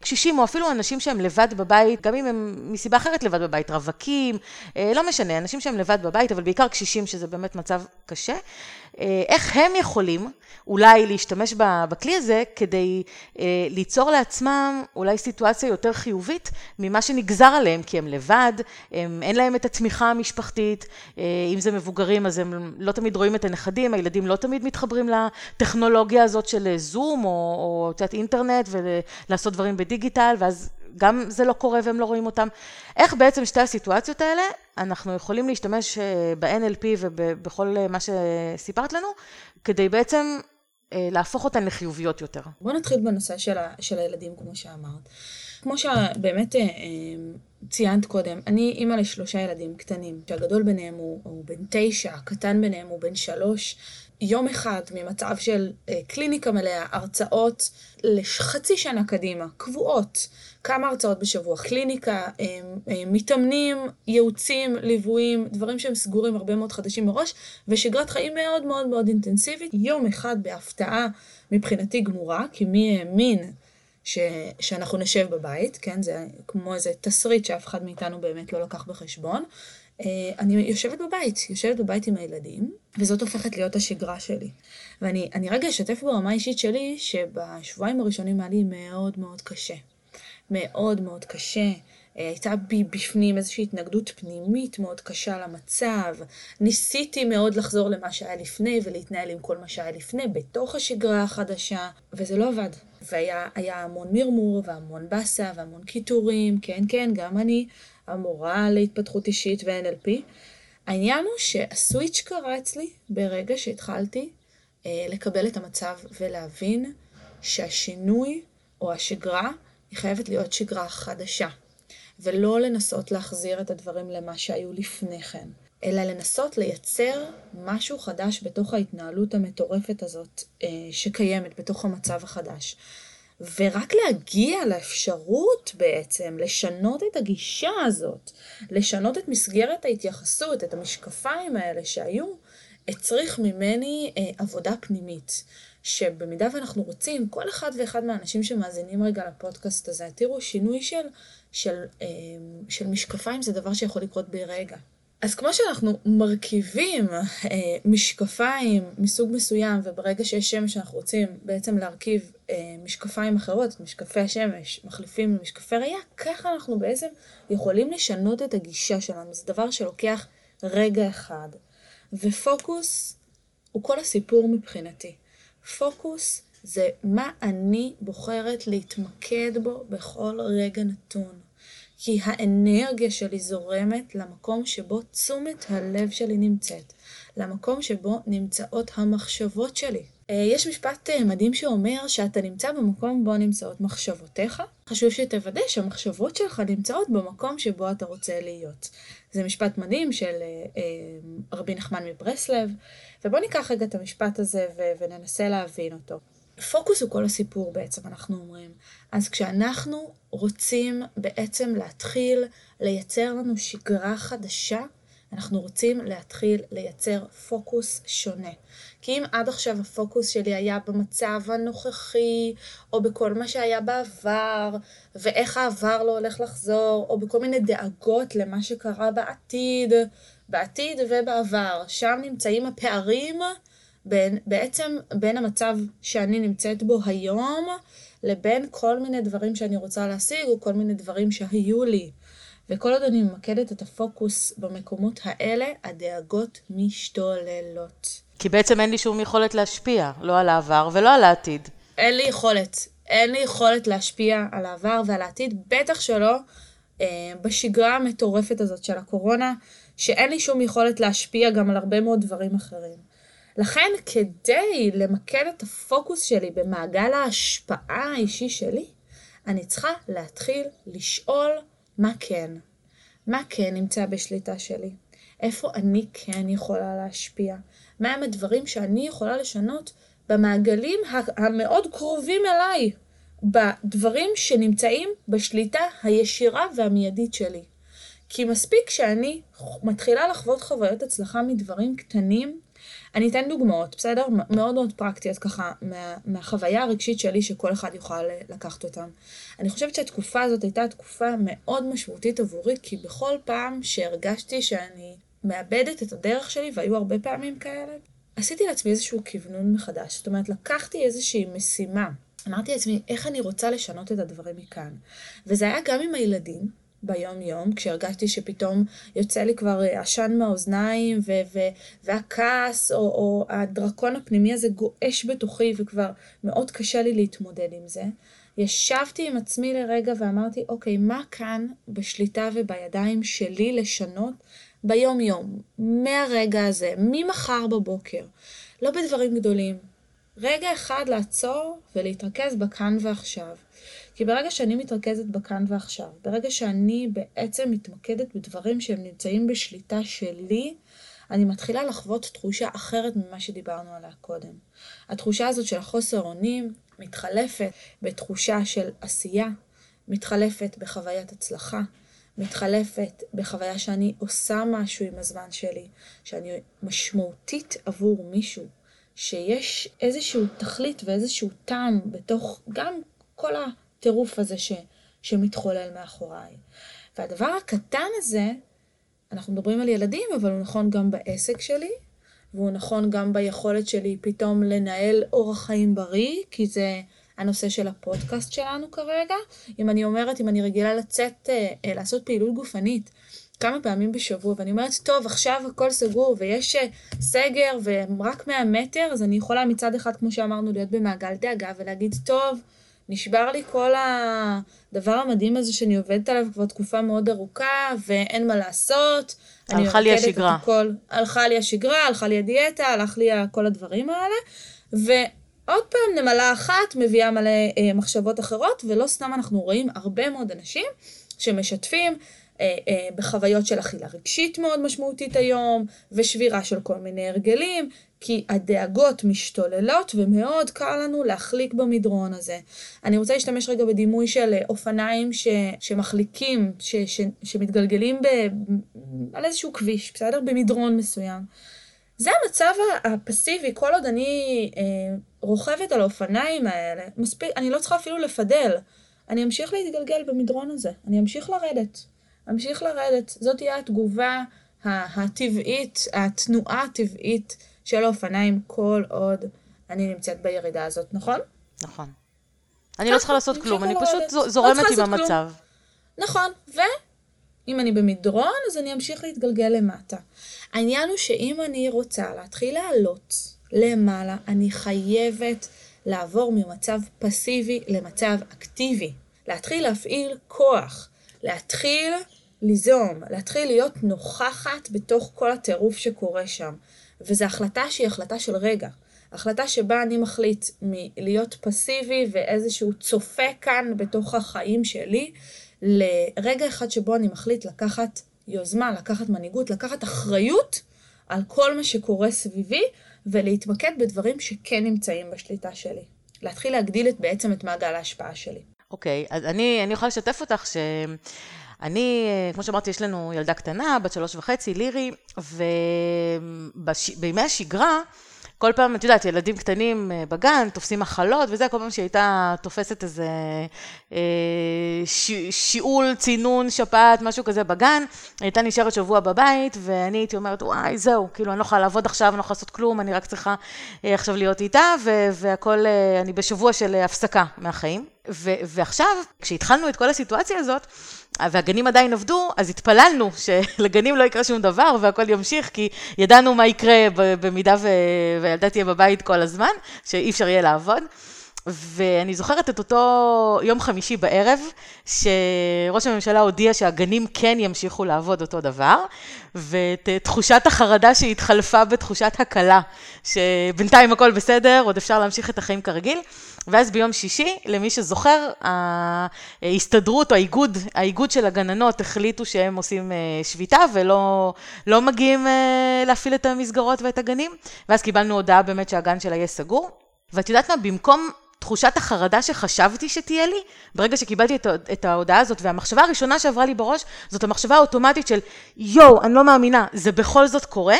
קשישים או אפילו אנשים שהם לבד בבית, גם אם הם מסיבה אחרת לבד בבית, רווקים, אה, לא משנה, אנשים שהם לבד בבית, אבל בעיקר קשישים, שזה באמת מצב קשה. אה, איך הם יכולים אולי להשתמש בכלי הזה כדי אה, ליצור לעצמם אולי סיטואציה יותר חיובית ממה שנגזר עליהם, כי הם לבד, הם, אין להם את התמיכה המשפחתית, אה, אם זה מבוגרים אז הם לא תמיד רואים את הנכדים, הילדים לא תמיד מתחברים לטכנולוגיה הזאת של זום או קצת אינטרנט ולעשות דברים בדיגיטל, ואז גם זה לא קורה והם לא רואים אותם. איך בעצם שתי הסיטואציות האלה, אנחנו יכולים להשתמש אה, ב-NLP ובכל אה, מה שסיפרת לנו, כדי בעצם אה, להפוך אותן לחיוביות יותר. בואו נתחיל בנושא של, ה, של הילדים, כמו שאמרת. כמו שבאמת ציינת קודם, אני אימא לשלושה ילדים קטנים, שהגדול ביניהם הוא, הוא בן תשע, הקטן ביניהם הוא בן שלוש. יום אחד ממצב של אה, קליניקה מלאה, הרצאות לחצי שנה קדימה, קבועות, כמה הרצאות בשבוע, קליניקה, אה, אה, מתאמנים, ייעוצים, ליוויים, דברים שהם סגורים הרבה מאוד חדשים מראש, ושגרת חיים מאוד מאוד מאוד אינטנסיבית. יום אחד בהפתעה מבחינתי גמורה, כי מי האמין ש, שאנחנו נשב בבית, כן? זה כמו איזה תסריט שאף אחד מאיתנו באמת לא לקח בחשבון. אה, אני יושבת בבית, יושבת בבית עם הילדים, וזאת הופכת להיות השגרה שלי. ואני רגע אשתף ברמה האישית שלי, שבשבועיים הראשונים היה לי מאוד מאוד קשה. מאוד מאוד קשה. אה, הייתה בי בפנים איזושהי התנגדות פנימית מאוד קשה למצב. ניסיתי מאוד לחזור למה שהיה לפני ולהתנהל עם כל מה שהיה לפני בתוך השגרה החדשה, וזה לא עבד. והיה המון מרמור והמון באסה והמון קיטורים, כן, כן, גם אני המורה להתפתחות אישית ו-NLP. העניין הוא שהסוויץ' קרה אצלי ברגע שהתחלתי אה, לקבל את המצב ולהבין שהשינוי או השגרה היא חייבת להיות שגרה חדשה, ולא לנסות להחזיר את הדברים למה שהיו לפני כן, אלא לנסות לייצר משהו חדש בתוך ההתנהלות המטורפת הזאת אה, שקיימת בתוך המצב החדש. ורק להגיע לאפשרות בעצם לשנות את הגישה הזאת, לשנות את מסגרת ההתייחסות, את המשקפיים האלה שהיו, הצריך ממני אה, עבודה פנימית. שבמידה ואנחנו רוצים, כל אחד ואחד מהאנשים שמאזינים רגע לפודקאסט הזה, תראו, שינוי של, של, אה, של משקפיים זה דבר שיכול לקרות ברגע. אז כמו שאנחנו מרכיבים אה, משקפיים מסוג מסוים, וברגע שיש שמש אנחנו רוצים בעצם להרכיב אה, משקפיים אחרות, משקפי השמש, מחליפים למשקפי ראייה, ככה אנחנו בעצם יכולים לשנות את הגישה שלנו. זה דבר שלוקח רגע אחד. ופוקוס הוא כל הסיפור מבחינתי. פוקוס זה מה אני בוחרת להתמקד בו בכל רגע נתון. כי האנרגיה שלי זורמת למקום שבו תשומת הלב שלי נמצאת, למקום שבו נמצאות המחשבות שלי. אה, יש משפט אה, מדהים שאומר שאתה נמצא במקום בו נמצאות מחשבותיך. חשוב שתוודא שהמחשבות שלך נמצאות במקום שבו אתה רוצה להיות. זה משפט מדהים של אה, רבי נחמן מברסלב, ובוא ניקח רגע את המשפט הזה וננסה להבין אותו. פוקוס הוא כל הסיפור בעצם, אנחנו אומרים. אז כשאנחנו רוצים בעצם להתחיל לייצר לנו שגרה חדשה, אנחנו רוצים להתחיל לייצר פוקוס שונה. כי אם עד עכשיו הפוקוס שלי היה במצב הנוכחי, או בכל מה שהיה בעבר, ואיך העבר לא הולך לחזור, או בכל מיני דאגות למה שקרה בעתיד, בעתיד ובעבר, שם נמצאים הפערים בין, בעצם בין המצב שאני נמצאת בו היום, לבין כל מיני דברים שאני רוצה להשיג, או כל מיני דברים שהיו לי. וכל עוד אני ממקדת את הפוקוס במקומות האלה, הדאגות משתוללות. כי בעצם אין לי שום יכולת להשפיע, לא על העבר ולא על העתיד. אין לי יכולת. אין לי יכולת להשפיע על העבר ועל העתיד, בטח שלא אה, בשגרה המטורפת הזאת של הקורונה, שאין לי שום יכולת להשפיע גם על הרבה מאוד דברים אחרים. לכן, כדי למקד את הפוקוס שלי במעגל ההשפעה האישי שלי, אני צריכה להתחיל לשאול מה כן. מה כן נמצא בשליטה שלי? איפה אני כן יכולה להשפיע? מהם הדברים שאני יכולה לשנות במעגלים המאוד קרובים אליי, בדברים שנמצאים בשליטה הישירה והמיידית שלי. כי מספיק שאני מתחילה לחוות חוויות הצלחה מדברים קטנים, אני אתן דוגמאות, בסדר? מאוד מאוד פרקטיות ככה, מה, מהחוויה הרגשית שלי שכל אחד יוכל לקחת אותן. אני חושבת שהתקופה הזאת הייתה תקופה מאוד משמעותית עבורי, כי בכל פעם שהרגשתי שאני מאבדת את הדרך שלי, והיו הרבה פעמים כאלה, עשיתי לעצמי איזשהו כוונון מחדש. זאת אומרת, לקחתי איזושהי משימה. אמרתי לעצמי, איך אני רוצה לשנות את הדברים מכאן? וזה היה גם עם הילדים, ביום-יום, כשהרגשתי שפתאום יוצא לי כבר עשן מהאוזניים, ו- ו- והכעס, או, או הדרקון הפנימי הזה גועש בתוכי, וכבר מאוד קשה לי להתמודד עם זה. ישבתי עם עצמי לרגע ואמרתי, אוקיי, מה כאן בשליטה ובידיים שלי לשנות ביום-יום, מהרגע הזה, ממחר בבוקר, לא בדברים גדולים. רגע אחד לעצור ולהתרכז בכאן ועכשיו. כי ברגע שאני מתרכזת בכאן ועכשיו, ברגע שאני בעצם מתמקדת בדברים שהם נמצאים בשליטה שלי, אני מתחילה לחוות תחושה אחרת ממה שדיברנו עליה קודם. התחושה הזאת של החוסר אונים מתחלפת בתחושה של עשייה, מתחלפת בחוויית הצלחה, מתחלפת בחוויה שאני עושה משהו עם הזמן שלי, שאני משמעותית עבור מישהו, שיש איזשהו תכלית ואיזשהו טעם בתוך גם כל הטירוף הזה ש, שמתחולל מאחוריי. והדבר הקטן הזה, אנחנו מדברים על ילדים, אבל הוא נכון גם בעסק שלי, והוא נכון גם ביכולת שלי פתאום לנהל אורח חיים בריא, כי זה הנושא של הפודקאסט שלנו כרגע. אם אני אומרת, אם אני רגילה לצאת, אה, אה, לעשות פעילות גופנית כמה פעמים בשבוע, ואני אומרת, טוב, עכשיו הכל סגור ויש אה, סגר ורק 100 מטר, אז אני יכולה מצד אחד, כמו שאמרנו, להיות במעגל דאגה ולהגיד, טוב, נשבר לי כל הדבר המדהים הזה שאני עובדת עליו כבר תקופה מאוד ארוכה, ואין מה לעשות. הלכה לי השגרה. הכל, הלכה לי השגרה, הלכה לי הדיאטה, הלך לי כל הדברים האלה. ועוד פעם, נמלה אחת מביאה מלא אה, מחשבות אחרות, ולא סתם אנחנו רואים הרבה מאוד אנשים שמשתפים בחוויות של אכילה רגשית מאוד משמעותית היום, ושבירה של כל מיני הרגלים, כי הדאגות משתוללות ומאוד קל לנו להחליק במדרון הזה. אני רוצה להשתמש רגע בדימוי של אופניים ש, שמחליקים, ש, ש, שמתגלגלים ב, על איזשהו כביש, בסדר? במדרון מסוים. זה המצב הפסיבי, כל עוד אני אה, רוכבת על האופניים האלה, מספיק, אני לא צריכה אפילו לפדל. אני אמשיך להתגלגל במדרון הזה, אני אמשיך לרדת. אמשיך לרדת. זאת תהיה התגובה הטבעית, התנועה הטבעית של האופניים כל עוד אני נמצאת בירידה הזאת, נכון? נכון. אני לא צריכה לעשות כלום, אני פשוט לא זורמת עם המצב. נכון, ואם אני במדרון, אז אני אמשיך להתגלגל למטה. העניין הוא שאם אני רוצה להתחיל לעלות למעלה, אני חייבת לעבור ממצב פסיבי למצב אקטיבי. להתחיל להפעיל כוח, להתחיל ליזום, להתחיל להיות נוכחת בתוך כל הטירוף שקורה שם. וזו החלטה שהיא החלטה של רגע. החלטה שבה אני מחליט מלהיות פסיבי ואיזשהו צופה כאן בתוך החיים שלי, לרגע אחד שבו אני מחליט לקחת יוזמה, לקחת מנהיגות, לקחת אחריות על כל מה שקורה סביבי, ולהתמקד בדברים שכן נמצאים בשליטה שלי. להתחיל להגדיל את, בעצם את מעגל ההשפעה שלי. אוקיי, okay, אז אני, אני יכולה לשתף אותך ש... אני, כמו שאמרתי, יש לנו ילדה קטנה, בת שלוש וחצי, לירי, ובימי השגרה, כל פעם, את יודעת, ילדים קטנים אה, בגן, תופסים מחלות וזה, כל פעם שהיא הייתה תופסת איזה אה, ש, שיעול, צינון, שפעת, משהו כזה בגן, היא הייתה נשארת שבוע בבית, ואני הייתי אומרת, וואי, זהו, כאילו, אני לא יכולה לעבוד עכשיו, אני לא יכולה לעשות כלום, אני רק צריכה אה, עכשיו להיות איתה, והכול, אה, אני בשבוע של הפסקה מהחיים. ו- ועכשיו, כשהתחלנו את כל הסיטואציה הזאת, והגנים עדיין עבדו, אז התפללנו שלגנים לא יקרה שום דבר והכל ימשיך, כי ידענו מה יקרה במידה. והילדה תהיה בבית כל הזמן, שאי אפשר יהיה לעבוד. ואני זוכרת את אותו יום חמישי בערב, שראש הממשלה הודיע שהגנים כן ימשיכו לעבוד אותו דבר, ואת תחושת החרדה שהתחלפה בתחושת הקלה, שבינתיים הכל בסדר, עוד אפשר להמשיך את החיים כרגיל. ואז ביום שישי, למי שזוכר, ההסתדרות או האיגוד, האיגוד של הגננות החליטו שהם עושים אה, שביתה ולא לא מגיעים אה, להפעיל את המסגרות ואת הגנים, ואז קיבלנו הודעה באמת שהגן שלה יהיה סגור. ואת יודעת מה, במקום תחושת החרדה שחשבתי שתהיה לי, ברגע שקיבלתי את, את ההודעה הזאת, והמחשבה הראשונה שעברה לי בראש, זאת המחשבה האוטומטית של יואו, אני לא מאמינה, זה בכל זאת קורה.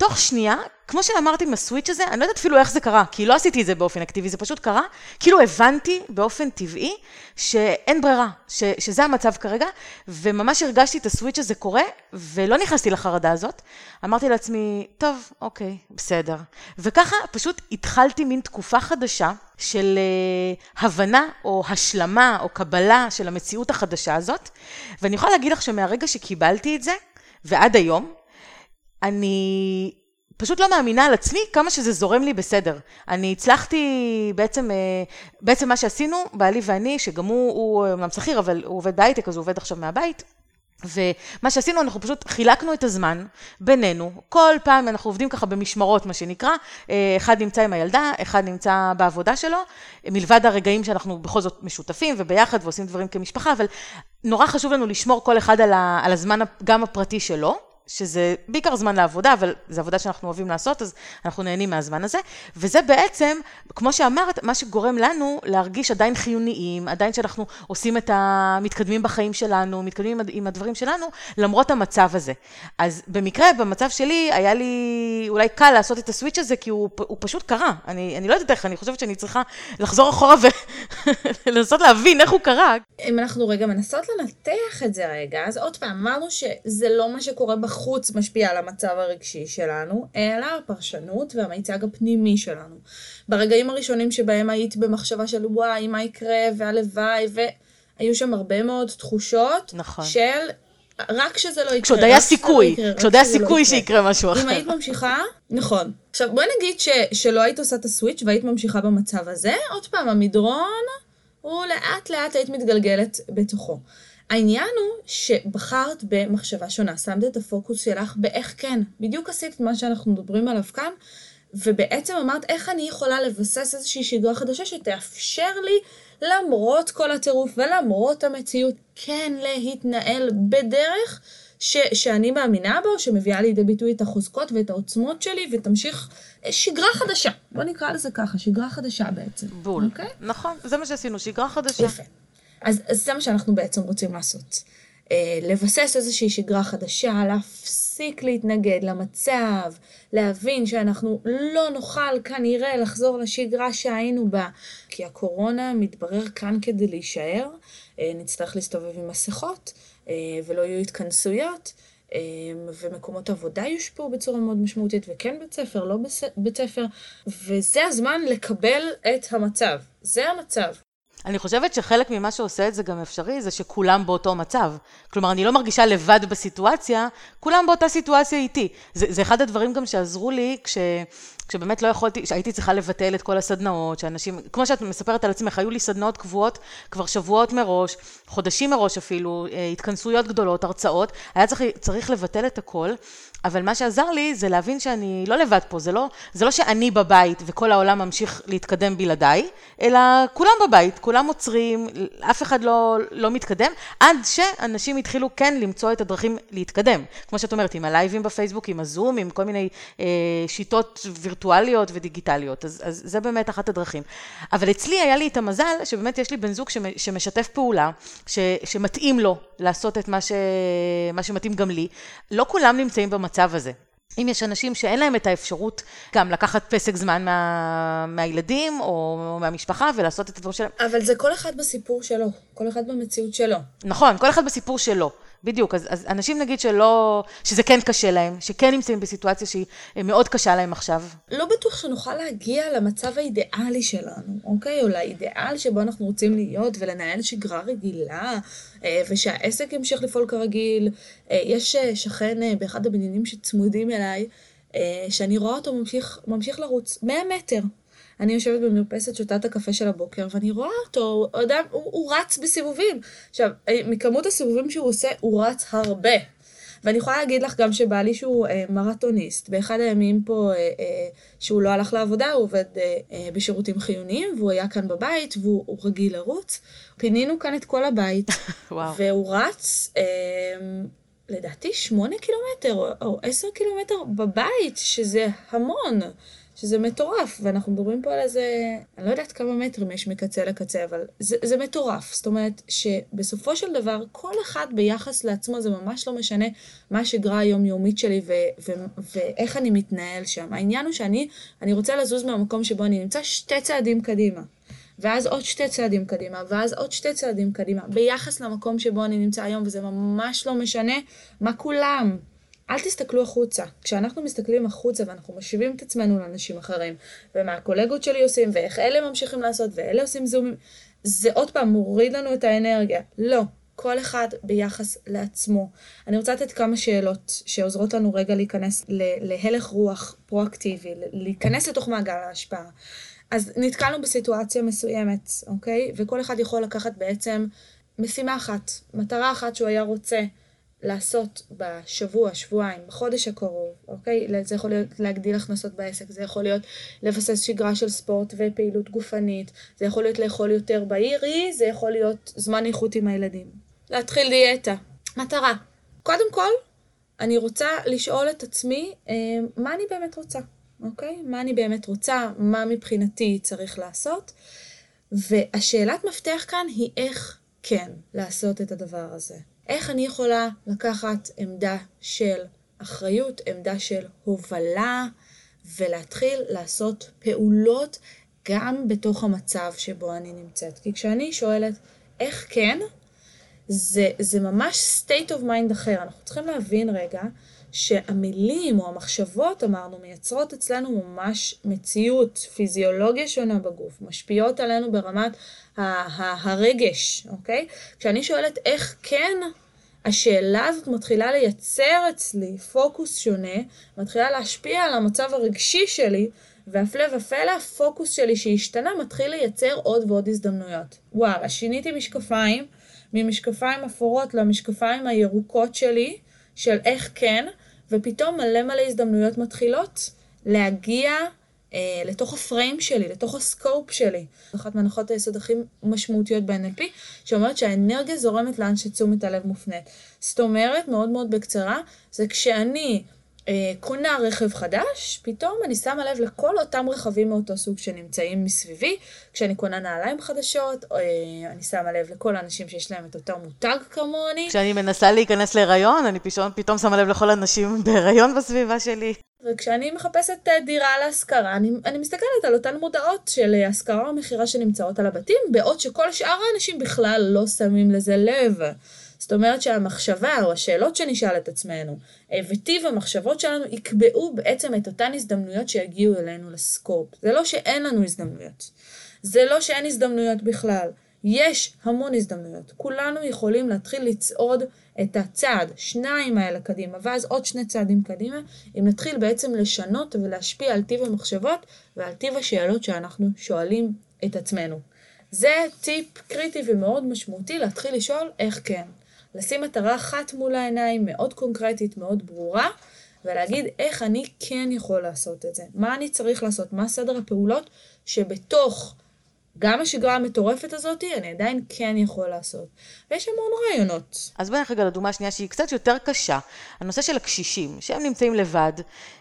תוך שנייה, כמו שאמרתי עם הסוויץ' הזה, אני לא יודעת אפילו איך זה קרה, כי לא עשיתי את זה באופן אקטיבי, זה פשוט קרה, כאילו הבנתי באופן טבעי שאין ברירה, ש, שזה המצב כרגע, וממש הרגשתי את הסוויץ' הזה קורה, ולא נכנסתי לחרדה הזאת. אמרתי לעצמי, טוב, אוקיי, בסדר. וככה פשוט התחלתי מין תקופה חדשה של uh, הבנה או השלמה או קבלה של המציאות החדשה הזאת, ואני יכולה להגיד לך שמהרגע שקיבלתי את זה, ועד היום, אני פשוט לא מאמינה על עצמי כמה שזה זורם לי בסדר. אני הצלחתי בעצם, אה, בעצם מה שעשינו, בעלי ואני, שגם הוא, הוא אומנם שכיר, אבל הוא עובד בהייטק, אז הוא עובד עכשיו מהבית. ומה שעשינו, אנחנו פשוט חילקנו את הזמן בינינו, כל פעם אנחנו עובדים ככה במשמרות, מה שנקרא, אה, אחד נמצא עם הילדה, אחד נמצא בעבודה שלו, מלבד הרגעים שאנחנו בכל זאת משותפים וביחד ועושים דברים כמשפחה, אבל נורא חשוב לנו לשמור כל אחד על הזמן גם הפרטי שלו. שזה בעיקר זמן לעבודה, אבל זו עבודה שאנחנו אוהבים לעשות, אז אנחנו נהנים מהזמן הזה. וזה בעצם, כמו שאמרת, מה שגורם לנו להרגיש עדיין חיוניים, עדיין שאנחנו עושים את ה... מתקדמים בחיים שלנו, מתקדמים עם הדברים שלנו, למרות המצב הזה. אז במקרה, במצב שלי, היה לי אולי קל לעשות את הסוויץ' הזה, כי הוא, הוא פשוט קרה. אני, אני לא יודעת איך, אני חושבת שאני צריכה לחזור אחורה ולנסות (laughs) להבין איך הוא קרה. אם אנחנו רגע מנסות לנתח את זה רגע, אז עוד פעם, אמרנו שזה לא מה שקורה בחוץ. בחוץ משפיע על המצב הרגשי שלנו, אלא הפרשנות והמיצג הפנימי שלנו. ברגעים הראשונים שבהם היית במחשבה של וואי, מה יקרה, והלוואי, והיו שם הרבה מאוד תחושות נכון. של רק שזה לא יקרה. כשעוד היה סיכוי, כשעוד היה לא סיכוי שיקרה משהו אחר. אם היית ממשיכה, נכון. עכשיו בואי נגיד ש, שלא היית עושה את הסוויץ' והיית ממשיכה במצב הזה, עוד פעם, המדרון הוא לאט לאט היית מתגלגלת בתוכו. העניין הוא שבחרת במחשבה שונה, שמת את הפוקוס שלך באיך כן. בדיוק עשית את מה שאנחנו מדברים עליו כאן, ובעצם אמרת איך אני יכולה לבסס איזושהי שגרה חדשה שתאפשר לי, למרות כל הטירוף ולמרות המציאות, כן להתנהל בדרך ש, שאני מאמינה בו, שמביאה לידי ביטוי את החוזקות ואת העוצמות שלי, ותמשיך שגרה חדשה. בוא נקרא לזה ככה, שגרה חדשה בעצם. בול. Okay? אוקיי? נכון, זה מה שעשינו, שגרה חדשה. יפה. אז, אז זה מה שאנחנו בעצם רוצים לעשות. אה, לבסס איזושהי שגרה חדשה, להפסיק להתנגד למצב, להבין שאנחנו לא נוכל כנראה לחזור לשגרה שהיינו בה, כי הקורונה מתברר כאן כדי להישאר, אה, נצטרך להסתובב עם מסכות אה, ולא יהיו התכנסויות. ומקומות עבודה יושפעו בצורה מאוד משמעותית, וכן בית ספר, לא בית ספר, וזה הזמן לקבל את המצב. זה המצב. אני חושבת שחלק ממה שעושה את זה גם אפשרי, זה שכולם באותו מצב. כלומר, אני לא מרגישה לבד בסיטואציה, כולם באותה סיטואציה איתי. זה, זה אחד הדברים גם שעזרו לי כש... כשבאמת לא יכולתי, שהייתי צריכה לבטל את כל הסדנאות, שאנשים, כמו שאת מספרת על עצמך, היו לי סדנאות קבועות כבר שבועות מראש, חודשים מראש אפילו, אה, התכנסויות גדולות, הרצאות, היה צריך, צריך לבטל את הכל, אבל מה שעזר לי זה להבין שאני לא לבד פה, זה לא, זה לא שאני בבית וכל העולם ממשיך להתקדם בלעדיי, אלא כולם בבית, כולם עוצרים, אף אחד לא, לא מתקדם, עד שאנשים התחילו כן למצוא את הדרכים להתקדם. כמו שאת אומרת, עם הלייבים בפייסבוק, עם הזום, עם כל מיני אה, שיטות וירטואליות ודיגיטליות, אז, אז זה באמת אחת הדרכים. אבל אצלי היה לי את המזל שבאמת יש לי בן זוג שמשתף פעולה, ש, שמתאים לו לעשות את מה, ש, מה שמתאים גם לי. לא כולם נמצאים במצב המצב הזה. אם יש אנשים שאין להם את האפשרות גם לקחת פסק זמן מה, מהילדים או מהמשפחה ולעשות את הדברים שלהם. אבל זה כל אחד בסיפור שלו, כל אחד במציאות שלו. נכון, כל אחד בסיפור שלו. בדיוק, אז, אז אנשים נגיד שלא, שזה כן קשה להם, שכן נמצאים בסיטואציה שהיא אה, מאוד קשה להם עכשיו. לא בטוח שנוכל להגיע למצב האידיאלי שלנו, אוקיי? או לאידיאל שבו אנחנו רוצים להיות ולנהל שגרה רגילה, אה, ושהעסק ימשיך לפעול כרגיל. אה, יש שכן באחד הבניינים שצמודים אליי, שאני רואה אותו ממשיך, ממשיך לרוץ 100 מטר. אני יושבת במרפסת, שותה את הקפה של הבוקר, ואני רואה אותו, הוא, אדם, הוא, הוא רץ בסיבובים. עכשיו, אה, מכמות הסיבובים שהוא עושה, הוא רץ הרבה. ואני יכולה להגיד לך גם שבעלי שהוא אה, מרתוניסט, באחד הימים פה אה, אה, שהוא לא הלך לעבודה, הוא עובד אה, אה, בשירותים חיוניים, והוא היה כאן בבית, והוא רגיל לרוץ. פינינו כאן את כל הבית, (laughs) והוא רץ, אה, לדעתי, שמונה קילומטר או, או עשר קילומטר בבית, שזה המון. שזה מטורף, ואנחנו מדברים פה על איזה, אני לא יודעת כמה מטרים יש מקצה לקצה, אבל זה, זה מטורף. זאת אומרת, שבסופו של דבר, כל אחד ביחס לעצמו, זה ממש לא משנה מה השגרה היומיומית שלי ו- ו- ואיך אני מתנהל שם. העניין הוא שאני אני רוצה לזוז מהמקום שבו אני נמצא שתי צעדים קדימה. ואז עוד שתי צעדים קדימה, ואז עוד שתי צעדים קדימה, ביחס למקום שבו אני נמצא היום, וזה ממש לא משנה מה כולם אל תסתכלו החוצה. כשאנחנו מסתכלים החוצה ואנחנו משיבים את עצמנו לאנשים אחרים, ומה הקולגות שלי עושים, ואיך אלה ממשיכים לעשות, ואלה עושים זומים, זה עוד פעם מוריד לנו את האנרגיה. לא. כל אחד ביחס לעצמו. אני רוצה לתת כמה שאלות שעוזרות לנו רגע להיכנס להלך רוח פרואקטיבי, להיכנס לתוך מעגל ההשפעה. אז נתקלנו בסיטואציה מסוימת, אוקיי? וכל אחד יכול לקחת בעצם משימה אחת, מטרה אחת שהוא היה רוצה לעשות בשבוע, שבועיים, בחודש הקרוב, אוקיי? זה יכול להיות להגדיל הכנסות בעסק, זה יכול להיות לבסס שגרה של ספורט ופעילות גופנית, זה יכול להיות לאכול יותר בעירי, זה יכול להיות זמן איכות עם הילדים. להתחיל דיאטה. מטרה. קודם כל, אני רוצה לשאול את עצמי אה, מה אני באמת רוצה, אוקיי? מה אני באמת רוצה, מה מבחינתי צריך לעשות. והשאלת מפתח כאן היא איך כן לעשות את הדבר הזה. איך אני יכולה לקחת עמדה של אחריות, עמדה של הובלה, ולהתחיל לעשות פעולות גם בתוך המצב שבו אני נמצאת. כי כשאני שואלת איך כן, זה, זה ממש state of mind אחר. אנחנו צריכים להבין רגע שהמילים או המחשבות, אמרנו, מייצרות אצלנו ממש מציאות, פיזיולוגיה שונה בגוף, משפיעות עלינו ברמת הרגש, אוקיי? כשאני שואלת איך כן, השאלה הזאת מתחילה לייצר אצלי פוקוס שונה, מתחילה להשפיע על המצב הרגשי שלי, והפלא ופלא, הפוקוס שלי שהשתנה מתחיל לייצר עוד ועוד הזדמנויות. וואלה, שיניתי משקפיים, ממשקפיים אפורות למשקפיים הירוקות שלי, של איך כן, ופתאום מלא מלא הזדמנויות מתחילות להגיע אה, לתוך הפריים שלי, לתוך הסקופ שלי. אחת מהנחות היסוד הכי משמעותיות ב-NLP, שאומרת שהאנרגיה זורמת לאן שתשומת הלב מופנית. זאת אומרת, מאוד מאוד בקצרה, זה כשאני קונה רכב חדש, פתאום אני שמה לב לכל אותם רכבים מאותו סוג שנמצאים מסביבי. כשאני קונה נעליים חדשות, אה, אני שמה לב לכל האנשים שיש להם את אותו מותג כמוני. כשאני מנסה להיכנס להיריון, אני פתאום, פתאום שמה לב לכל האנשים (laughs) בהיריון בסביבה שלי. וכשאני מחפשת אה, דירה להשכרה, אני, אני מסתכלת על אותן מודעות של השכרה או מכירה שנמצאות על הבתים, בעוד שכל שאר האנשים בכלל לא שמים לזה לב. זאת אומרת שהמחשבה או השאלות שנשאל את עצמנו אה, וטיב המחשבות שלנו יקבעו בעצם את אותן הזדמנויות שיגיעו אלינו לסקופ. זה לא שאין לנו הזדמנויות. זה לא שאין הזדמנויות בכלל. יש המון הזדמנויות. כולנו יכולים להתחיל לצעוד את הצעד, שניים האלה קדימה, ואז עוד שני צעדים קדימה, אם נתחיל בעצם לשנות ולהשפיע על טיב המחשבות ועל טיב השאלות שאנחנו שואלים את עצמנו. זה טיפ קריטי ומאוד משמעותי להתחיל לשאול איך כן. לשים מטרה אחת מול העיניים, מאוד קונקרטית, מאוד ברורה, ולהגיד איך אני כן יכול לעשות את זה. מה אני צריך לעשות, מה סדר הפעולות שבתוך גם השגרה המטורפת הזאת, אני עדיין כן יכול לעשות. ויש המון רעיונות. אז בואי נלך רגע לדוגמה השנייה שהיא קצת יותר קשה. הנושא של הקשישים, שהם נמצאים לבד,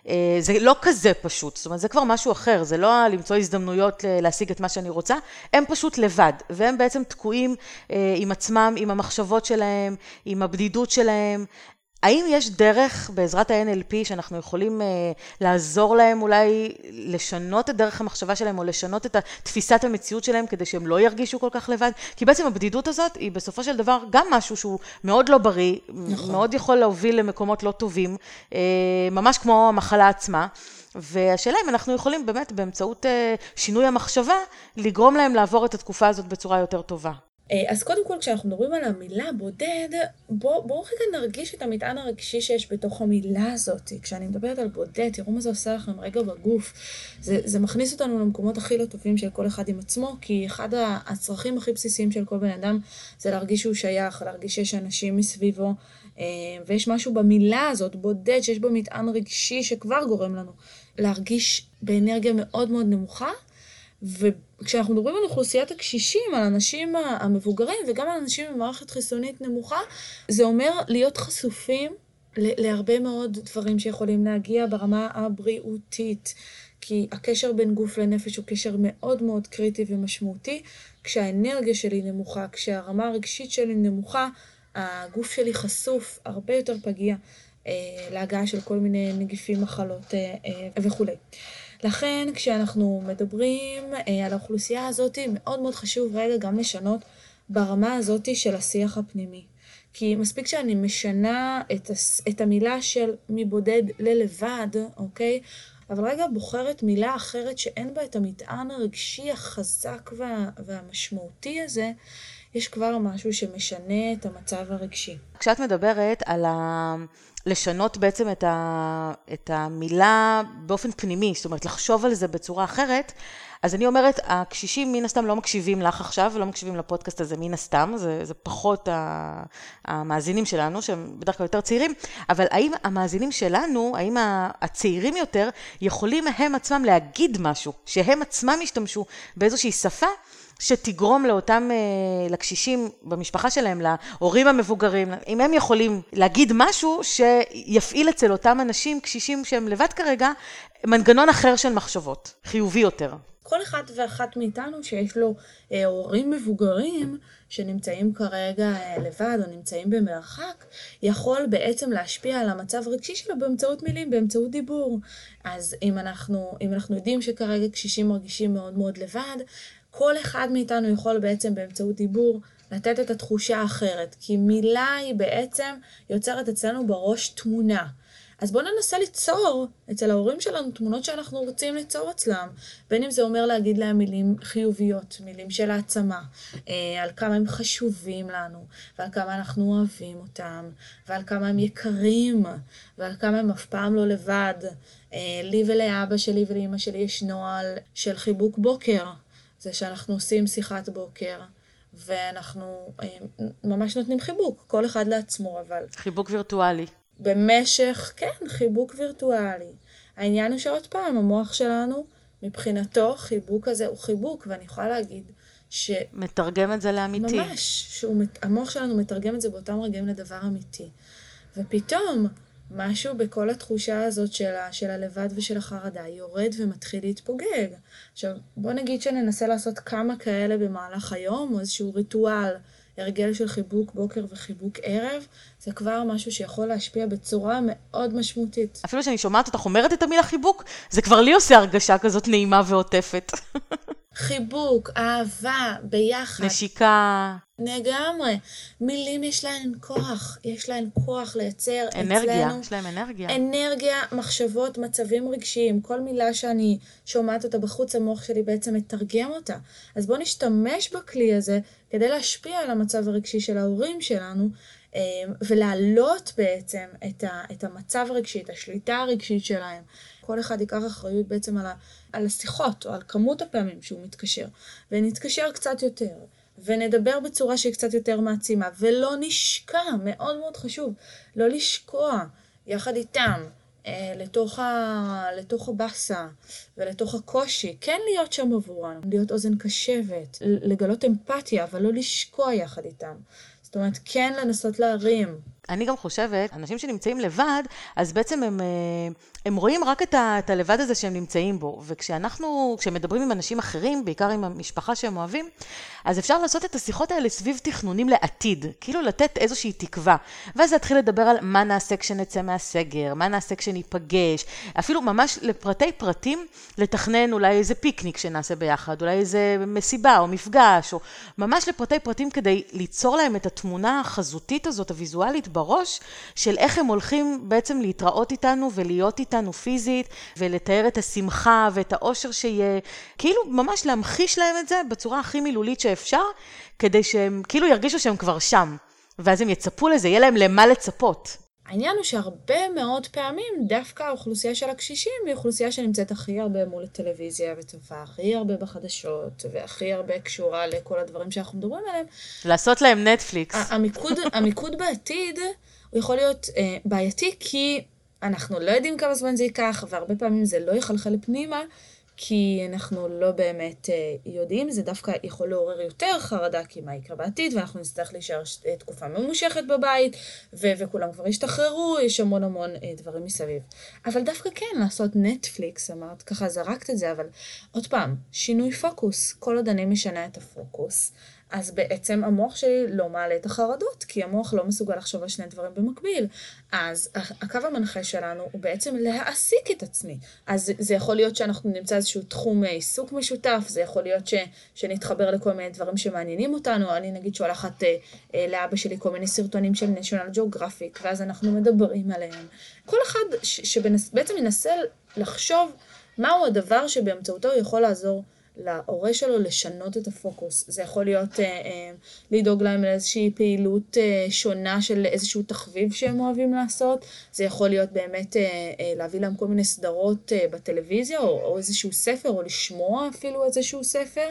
אה, זה לא כזה פשוט. זאת אומרת, זה כבר משהו אחר, זה לא למצוא הזדמנויות להשיג את מה שאני רוצה, הם פשוט לבד, והם בעצם תקועים אה, עם עצמם, עם המחשבות שלהם, עם הבדידות שלהם. האם יש דרך בעזרת ה-NLP שאנחנו יכולים uh, לעזור להם אולי לשנות את דרך המחשבה שלהם או לשנות את תפיסת המציאות שלהם כדי שהם לא ירגישו כל כך לבד? כי בעצם הבדידות הזאת היא בסופו של דבר גם משהו שהוא מאוד לא בריא, נכון. מאוד יכול להוביל למקומות לא טובים, uh, ממש כמו המחלה עצמה. והשאלה אם אנחנו יכולים באמת באמצעות uh, שינוי המחשבה לגרום להם לעבור את התקופה הזאת בצורה יותר טובה. אה, אז קודם כל, כשאנחנו מדברים על המילה בודד, בואו בוא רגע נרגיש את המטען הרגשי שיש בתוך המילה הזאת. כשאני מדברת על בודד, תראו מה זה עושה לכם רגע בגוף. זה, זה מכניס אותנו למקומות הכי לא טובים של כל אחד עם עצמו, כי אחד הצרכים הכי בסיסיים של כל בן אדם זה להרגיש שהוא שייך, להרגיש שיש אנשים מסביבו, אה, ויש משהו במילה הזאת, בודד, שיש בו מטען רגשי שכבר גורם לנו להרגיש באנרגיה מאוד מאוד נמוכה. וכשאנחנו מדברים על אוכלוסיית הקשישים, על האנשים המבוגרים וגם על אנשים עם מערכת חיסונית נמוכה, זה אומר להיות חשופים להרבה מאוד דברים שיכולים להגיע ברמה הבריאותית. כי הקשר בין גוף לנפש הוא קשר מאוד מאוד קריטי ומשמעותי. כשהאנרגיה שלי נמוכה, כשהרמה הרגשית שלי נמוכה, הגוף שלי חשוף, הרבה יותר פגיע אה, להגעה של כל מיני נגיפים, מחלות אה, אה, וכולי. לכן כשאנחנו מדברים אה, על האוכלוסייה הזאת, מאוד מאוד חשוב רגע גם לשנות ברמה הזאת של השיח הפנימי. כי מספיק שאני משנה את, הס, את המילה של מבודד ללבד, אוקיי? אבל רגע בוחרת מילה אחרת שאין בה את המטען הרגשי החזק וה, והמשמעותי הזה, יש כבר משהו שמשנה את המצב הרגשי. כשאת מדברת על ה... לשנות בעצם את, ה, את המילה באופן פנימי, זאת אומרת לחשוב על זה בצורה אחרת, אז אני אומרת, הקשישים מן הסתם לא מקשיבים לך עכשיו, לא מקשיבים לפודקאסט הזה מן הסתם, זה, זה פחות המאזינים שלנו, שהם בדרך כלל יותר צעירים, אבל האם המאזינים שלנו, האם הצעירים יותר, יכולים הם עצמם להגיד משהו, שהם עצמם ישתמשו באיזושהי שפה שתגרום לאותם, אה, לקשישים במשפחה שלהם, להורים המבוגרים, אם הם יכולים להגיד משהו שיפעיל אצל אותם אנשים, קשישים שהם לבד כרגע, מנגנון אחר של מחשבות, חיובי יותר. כל אחד ואחת מאיתנו שיש לו אה, הורים מבוגרים שנמצאים כרגע אה, לבד או נמצאים במרחק, יכול בעצם להשפיע על המצב הרגשי שלו באמצעות מילים, באמצעות דיבור. אז אם אנחנו, אם אנחנו יודעים שכרגע קשישים מרגישים מאוד מאוד לבד, כל אחד מאיתנו יכול בעצם באמצעות דיבור לתת את התחושה האחרת, כי מילה היא בעצם יוצרת אצלנו בראש תמונה. אז בואו ננסה ליצור אצל ההורים שלנו תמונות שאנחנו רוצים ליצור אצלם. בין אם זה אומר להגיד להם מילים חיוביות, מילים של העצמה, אה, על כמה הם חשובים לנו, ועל כמה אנחנו אוהבים אותם, ועל כמה הם יקרים, ועל כמה הם אף פעם לא לבד. אה, לי ולאבא שלי ולאמא שלי יש נוהל של חיבוק בוקר. זה שאנחנו עושים שיחת בוקר, ואנחנו אה, ממש נותנים חיבוק, כל אחד לעצמו, אבל... חיבוק וירטואלי. במשך, כן, חיבוק וירטואלי. העניין הוא שעוד פעם, המוח שלנו, מבחינתו, חיבוק הזה הוא חיבוק, ואני יכולה להגיד ש... מתרגם את זה לאמיתי. ממש, שהמוח שלנו מתרגם את זה באותם רגעים לדבר אמיתי. ופתאום, משהו בכל התחושה הזאת של, ה, של הלבד ושל החרדה יורד ומתחיל להתפוגג. עכשיו, בוא נגיד שננסה לעשות כמה כאלה במהלך היום, או איזשהו ריטואל, הרגל של חיבוק בוקר וחיבוק ערב, זה כבר משהו שיכול להשפיע בצורה מאוד משמעותית. אפילו שאני שומעת אותך אומרת את המילה חיבוק, זה כבר לי עושה הרגשה כזאת נעימה ועוטפת. חיבוק, אהבה, ביחד. נשיקה. לגמרי. מילים יש להן כוח, יש להן כוח לייצר אנרגיה, אצלנו. יש להם אנרגיה. אנרגיה, מחשבות, מצבים רגשיים, כל מילה שאני שומעת אותה בחוץ, המוח שלי בעצם מתרגם אותה. אז בואו נשתמש בכלי הזה כדי להשפיע על המצב הרגשי של ההורים שלנו, ולהעלות בעצם את, ה, את המצב הרגשי, את השליטה הרגשית שלהם. כל אחד ייקח אחריות בעצם על, ה, על השיחות, או על כמות הפעמים שהוא מתקשר, ונתקשר קצת יותר. ונדבר בצורה שהיא קצת יותר מעצימה, ולא נשקע, מאוד מאוד חשוב, לא לשקוע יחד איתם אה, לתוך, ה, לתוך הבאסה ולתוך הקושי, כן להיות שם עבורם, להיות אוזן קשבת, לגלות אמפתיה, אבל לא לשקוע יחד איתם. זאת אומרת, כן לנסות להרים. אני גם חושבת, אנשים שנמצאים לבד, אז בעצם הם, אה, הם רואים רק את, ה, את הלבד הזה שהם נמצאים בו. וכשאנחנו, כשמדברים עם אנשים אחרים, בעיקר עם המשפחה שהם אוהבים, אז אפשר לעשות את השיחות האלה סביב תכנונים לעתיד, כאילו לתת איזושהי תקווה. ואז להתחיל לדבר על מה נעשה כשנצא מהסגר, מה נעשה כשניפגש, אפילו ממש לפרטי פרטים, לתכנן אולי איזה פיקניק שנעשה ביחד, אולי איזה מסיבה או מפגש, או ממש לפרטי פרטים כדי ליצור להם את התמונה החזותית הזאת, הוויזואלית, בראש, של איך הם הולכים בעצם להתראות איתנו ולהיות איתנו פיזית, ולתאר את השמחה ואת האושר שיהיה, כאילו ממש להמחיש להם את זה בצורה הכי מילולית שאפשר, כדי שהם כאילו ירגישו שהם כבר שם, ואז הם יצפו לזה, יהיה להם למה לצפות. העניין הוא שהרבה מאוד פעמים דווקא האוכלוסייה של הקשישים היא אוכלוסייה שנמצאת הכי הרבה מול הטלוויזיה וצופה הכי הרבה בחדשות והכי הרבה קשורה לכל הדברים שאנחנו מדברים עליהם. לעשות להם נטפליקס. המיקוד, (laughs) המיקוד בעתיד הוא יכול להיות אה, בעייתי כי אנחנו לא יודעים כמה זמן זה ייקח והרבה פעמים זה לא יחלחל פנימה כי אנחנו לא באמת אה, יודעים, זה דווקא יכול לעורר יותר חרדה, כי מה יקרה בעתיד, ואנחנו נצטרך להישאר אה, תקופה ממושכת בבית, ו- וכולם כבר השתחררו, יש המון המון אה, דברים מסביב. אבל דווקא כן, לעשות נטפליקס, אמרת, ככה זרקת את זה, אבל עוד פעם, שינוי פוקוס, כל עוד אני משנה את הפוקוס, אז בעצם המוח שלי לא מעלה את החרדות, כי המוח לא מסוגל לחשוב על שני דברים במקביל. אז הקו המנחה שלנו הוא בעצם להעסיק את עצמי. אז זה יכול להיות שאנחנו נמצא איזשהו תחום עיסוק משותף, זה יכול להיות ש, שנתחבר לכל מיני דברים שמעניינים אותנו. אני נגיד שולחת אה, אה, לאבא שלי כל מיני סרטונים של national geographic, ואז אנחנו מדברים עליהם. כל אחד שבעצם ינסה לחשוב מהו הדבר שבאמצעותו יכול לעזור. להורה שלו לשנות את הפוקוס. זה יכול להיות אה, אה, לדאוג להם לאיזושהי פעילות אה, שונה של איזשהו תחביב שהם אוהבים לעשות. זה יכול להיות באמת אה, אה, להביא להם כל מיני סדרות אה, בטלוויזיה, או, או איזשהו ספר, או לשמוע אפילו איזשהו ספר.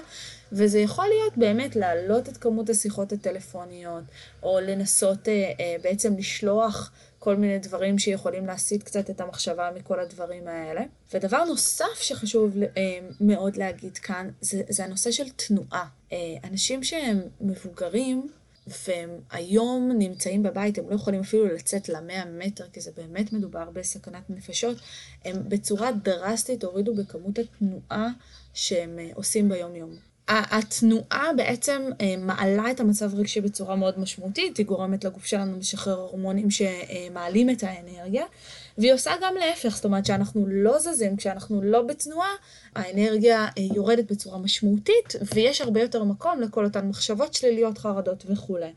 וזה יכול להיות באמת להעלות את כמות השיחות הטלפוניות, או לנסות אה, אה, בעצם לשלוח כל מיני דברים שיכולים להסיט קצת את המחשבה מכל הדברים האלה. ודבר נוסף שחשוב אה, מאוד להגיד כאן, זה, זה הנושא של תנועה. אה, אנשים שהם מבוגרים, והם היום נמצאים בבית, הם לא יכולים אפילו לצאת למאה מטר, כי זה באמת מדובר בסכנת נפשות, הם בצורה דרסטית הורידו בכמות התנועה שהם אה, עושים ביום-יום. התנועה בעצם אה, מעלה את המצב הרגשי בצורה מאוד משמעותית, היא גורמת לגוף שלנו לשחרר הורמונים שמעלים את האנרגיה, והיא עושה גם להפך, זאת אומרת שאנחנו לא זזים, כשאנחנו לא בתנועה, האנרגיה אה, יורדת בצורה משמעותית, ויש הרבה יותר מקום לכל אותן מחשבות שליליות, חרדות וכולי.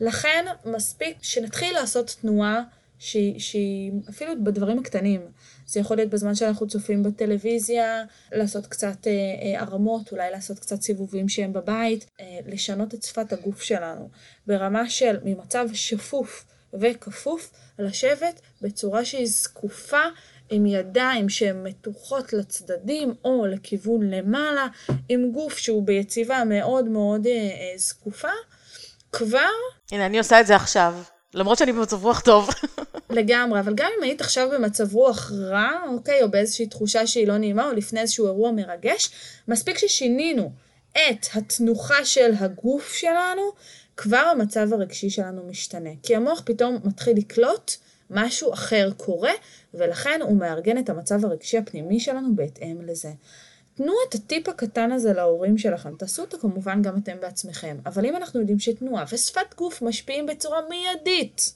לכן מספיק שנתחיל לעשות תנועה שהיא, שהיא אפילו בדברים הקטנים. זה יכול להיות בזמן שאנחנו צופים בטלוויזיה, לעשות קצת אה, אה, הרמות, אולי לעשות קצת סיבובים שהם בבית, אה, לשנות את שפת הגוף שלנו, ברמה של ממצב שפוף וכפוף, לשבת בצורה שהיא זקופה. עם ידיים שהן מתוחות לצדדים או לכיוון למעלה, עם גוף שהוא ביציבה מאוד מאוד אה, אה, זקופה, כבר... הנה, אני עושה את זה עכשיו. למרות שאני במצב רוח טוב. לגמרי, אבל גם אם היית עכשיו במצב רוח רע, אוקיי, או באיזושהי תחושה שהיא לא נעימה, או לפני איזשהו אירוע מרגש, מספיק ששינינו את התנוחה של הגוף שלנו, כבר המצב הרגשי שלנו משתנה. כי המוח פתאום מתחיל לקלוט משהו אחר קורה, ולכן הוא מארגן את המצב הרגשי הפנימי שלנו בהתאם לזה. תנו את הטיפ הקטן הזה להורים שלכם, תעשו אותו כמובן גם אתם בעצמכם, אבל אם אנחנו יודעים שתנועה ושפת גוף משפיעים בצורה מיידית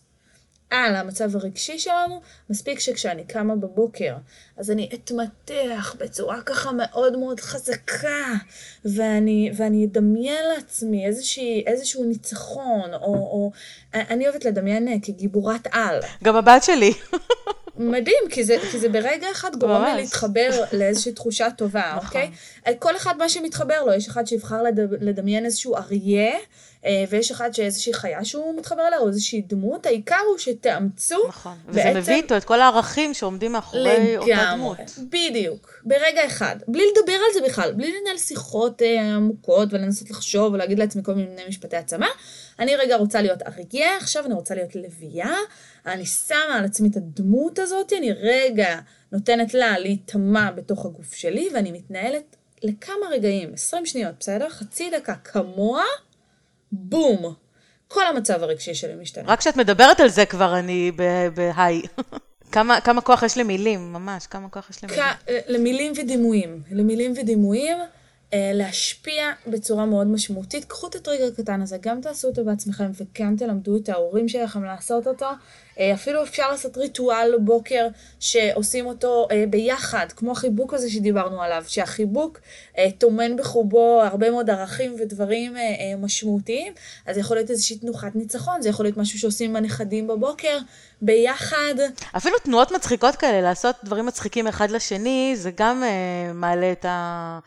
על המצב הרגשי שלנו, מספיק שכשאני קמה בבוקר, אז אני אתמתח בצורה ככה מאוד מאוד חזקה, ואני, ואני אדמיין לעצמי איזושהי, איזשהו ניצחון, או, או אני אוהבת לדמיין אה, כגיבורת על. גם הבת שלי. (laughs) מדהים, כי זה, כי זה ברגע אחד גורם לי להתחבר לאיזושהי תחושה טובה, נכון. אוקיי? כל אחד מה שמתחבר לו, יש אחד שיבחר לדמיין איזשהו אריה, ויש אחד שאיזושהי חיה שהוא מתחבר אליה, או איזושהי דמות, העיקר הוא שתאמצו. נכון, וזה בעצם... מביא איתו את כל הערכים שעומדים מאחורי לגמרי, אותה דמות. בדיוק, ברגע אחד. בלי לדבר על זה בכלל, בלי לנהל שיחות אה, עמוקות ולנסות לחשוב ולהגיד לעצמי כל מיני משפטי עצמה. אני רגע רוצה להיות אריה, עכשיו אני רוצה להיות לביאה, אני שמה על עצמי את הדמות הזאת, אני רגע נותנת לה להיטמע בתוך הגוף שלי, ואני מתנהלת לכמה רגעים, 20 שניות, בסדר? חצי דקה כמוה, בום. כל המצב הרגשי שלי משתנה. רק כשאת מדברת על זה כבר אני בהיי. (laughs) כמה, כמה כוח יש למילים, ממש, כמה כוח יש למילים. כ- למילים ודימויים. למילים ודימויים. אה, להשפיע בצורה מאוד משמעותית. קחו את הטריגר הקטן הזה, גם תעשו אותו בעצמכם וגם תלמדו את ההורים שלכם לעשות אותו. אה, אפילו אפשר לעשות ריטואל בוקר שעושים אותו אה, ביחד, כמו החיבוק הזה שדיברנו עליו, שהחיבוק טומן בחובו הרבה מאוד ערכים ודברים משמעותיים, אז יכול להיות איזושהי תנוחת ניצחון, זה יכול להיות משהו שעושים עם הנכדים בבוקר, ביחד. אפילו תנועות מצחיקות כאלה, לעשות דברים מצחיקים אחד לשני, זה גם מעלה את ה...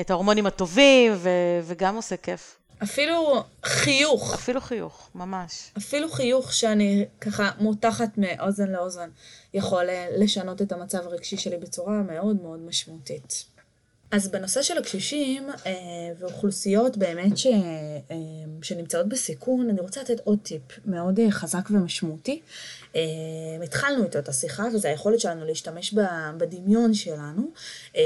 את ההורמונים הטובים, ו- וגם עושה כיף. אפילו חיוך. אפילו חיוך, ממש. אפילו חיוך שאני ככה מותחת מאוזן לאוזן, יכול אה, לשנות את המצב הרגשי שלי בצורה מאוד מאוד משמעותית. אז בנושא של הקשישים אה, ואוכלוסיות באמת ש, אה, שנמצאות בסיכון, אני רוצה לתת עוד טיפ מאוד אה, חזק ומשמעותי. אה, התחלנו איתו את השיחה, וזה היכולת שלנו להשתמש בדמיון שלנו. אה,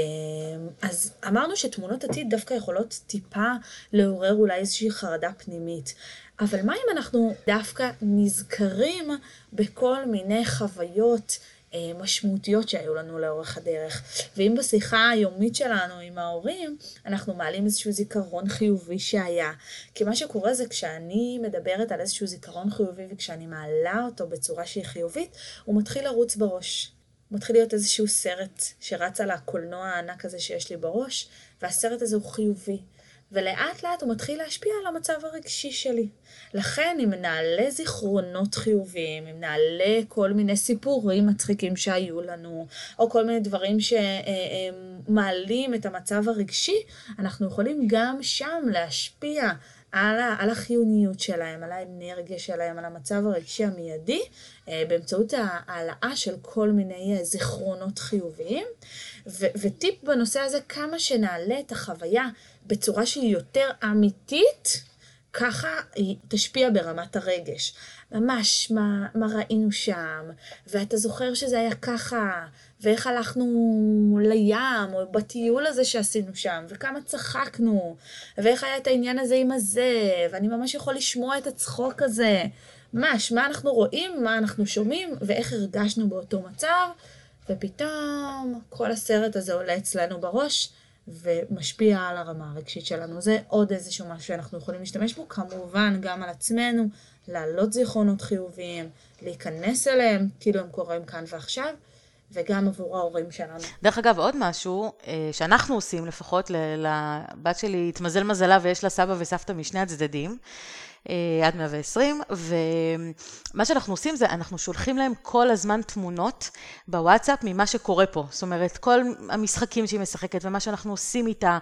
אז אמרנו שתמונות עתיד דווקא יכולות טיפה לעורר אולי איזושהי חרדה פנימית. אבל מה אם אנחנו דווקא נזכרים בכל מיני חוויות משמעותיות שהיו לנו לאורך הדרך. ואם בשיחה היומית שלנו עם ההורים, אנחנו מעלים איזשהו זיכרון חיובי שהיה. כי מה שקורה זה כשאני מדברת על איזשהו זיכרון חיובי וכשאני מעלה אותו בצורה שהיא חיובית, הוא מתחיל לרוץ בראש. מתחיל להיות איזשהו סרט שרץ על הקולנוע הענק הזה שיש לי בראש, והסרט הזה הוא חיובי. ולאט לאט הוא מתחיל להשפיע על המצב הרגשי שלי. לכן אם נעלה זיכרונות חיוביים, אם נעלה כל מיני סיפורים מצחיקים שהיו לנו, או כל מיני דברים שמעלים את המצב הרגשי, אנחנו יכולים גם שם להשפיע על, ה, על החיוניות שלהם, על האנרגיה שלהם, על המצב הרגשי המיידי, אה, באמצעות העלאה של כל מיני אה, זיכרונות חיוביים. ו, וטיפ בנושא הזה, כמה שנעלה את החוויה בצורה שהיא יותר אמיתית, ככה היא תשפיע ברמת הרגש. ממש מה, מה ראינו שם, ואתה זוכר שזה היה ככה, ואיך הלכנו לים, או בטיול הזה שעשינו שם, וכמה צחקנו, ואיך היה את העניין הזה עם הזה, ואני ממש יכול לשמוע את הצחוק הזה. ממש, מה אנחנו רואים, מה אנחנו שומעים, ואיך הרגשנו באותו מצב, ופתאום כל הסרט הזה עולה אצלנו בראש. ומשפיע על הרמה הרגשית שלנו. זה עוד איזשהו משהו שאנחנו יכולים להשתמש בו, כמובן גם על עצמנו, להעלות זיכרונות חיוביים, להיכנס אליהם, כאילו הם קורים כאן ועכשיו. וגם עבור ההורים שלנו. דרך אגב, עוד משהו אה, שאנחנו עושים, לפחות לבת שלי, התמזל מזלה ויש לה סבא וסבתא משני הצדדים, עד 120, ומה שאנחנו עושים זה, אנחנו שולחים להם כל הזמן תמונות בוואטסאפ ממה שקורה פה. זאת אומרת, כל המשחקים שהיא משחקת ומה שאנחנו עושים איתה,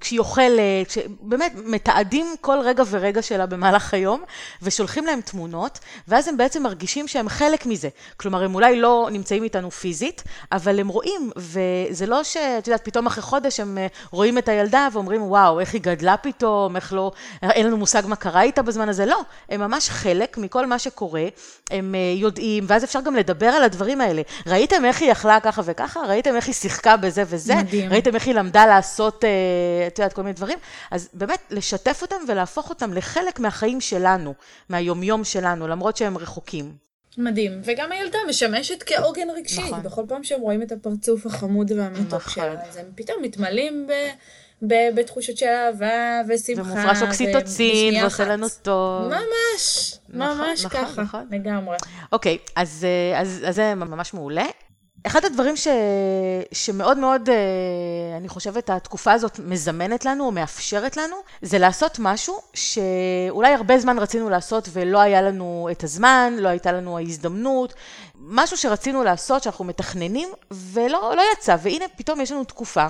כשהיא אוכלת, באמת מתעדים כל רגע ורגע שלה במהלך היום, ושולחים להם תמונות, ואז הם בעצם מרגישים שהם חלק מזה. כלומר, הם אולי לא נמצאים איתנו פיזית, אבל הם רואים, וזה לא שאת יודעת, פתאום אחרי חודש הם אה, רואים את הילדה ואומרים, וואו, איך היא גדלה פתאום, איך לא, אין לנו מושג מה קרה איתה בזמן הזה. לא, הם ממש חלק מכל מה שקורה, הם אה, יודעים, ואז אפשר גם לדבר על הדברים האלה. ראיתם איך היא יכלה ככה וככה? ראיתם איך היא שיחקה בזה וזה? מדהים. ראיתם איך היא למדה לעשות... את יודעת, כל מיני דברים. אז באמת, לשתף אותם ולהפוך אותם לחלק מהחיים שלנו, מהיומיום שלנו, למרות שהם רחוקים. מדהים. וגם הילדה משמשת כעוגן רגשי. נכון. בכל פעם שהם רואים את הפרצוף החמוד והמתוק נכון. שלה, אז הם פתאום מתמלאים ב... ב- בתחושות של אהבה ושמחה. ומופרש אוקסיטוצין, ועושה. לנו טוב. ממש, נכון, ממש נכון, ככה, נכון. לגמרי. אוקיי, אז, אה, אז, אז זה ממש מעולה. אחד הדברים ש, שמאוד מאוד, אה, אני חושבת, התקופה הזאת מזמנת לנו או מאפשרת לנו, זה לעשות משהו שאולי הרבה זמן רצינו לעשות ולא היה לנו את הזמן, לא הייתה לנו ההזדמנות, משהו שרצינו לעשות, שאנחנו מתכננים, ולא לא יצא, והנה פתאום יש לנו תקופה.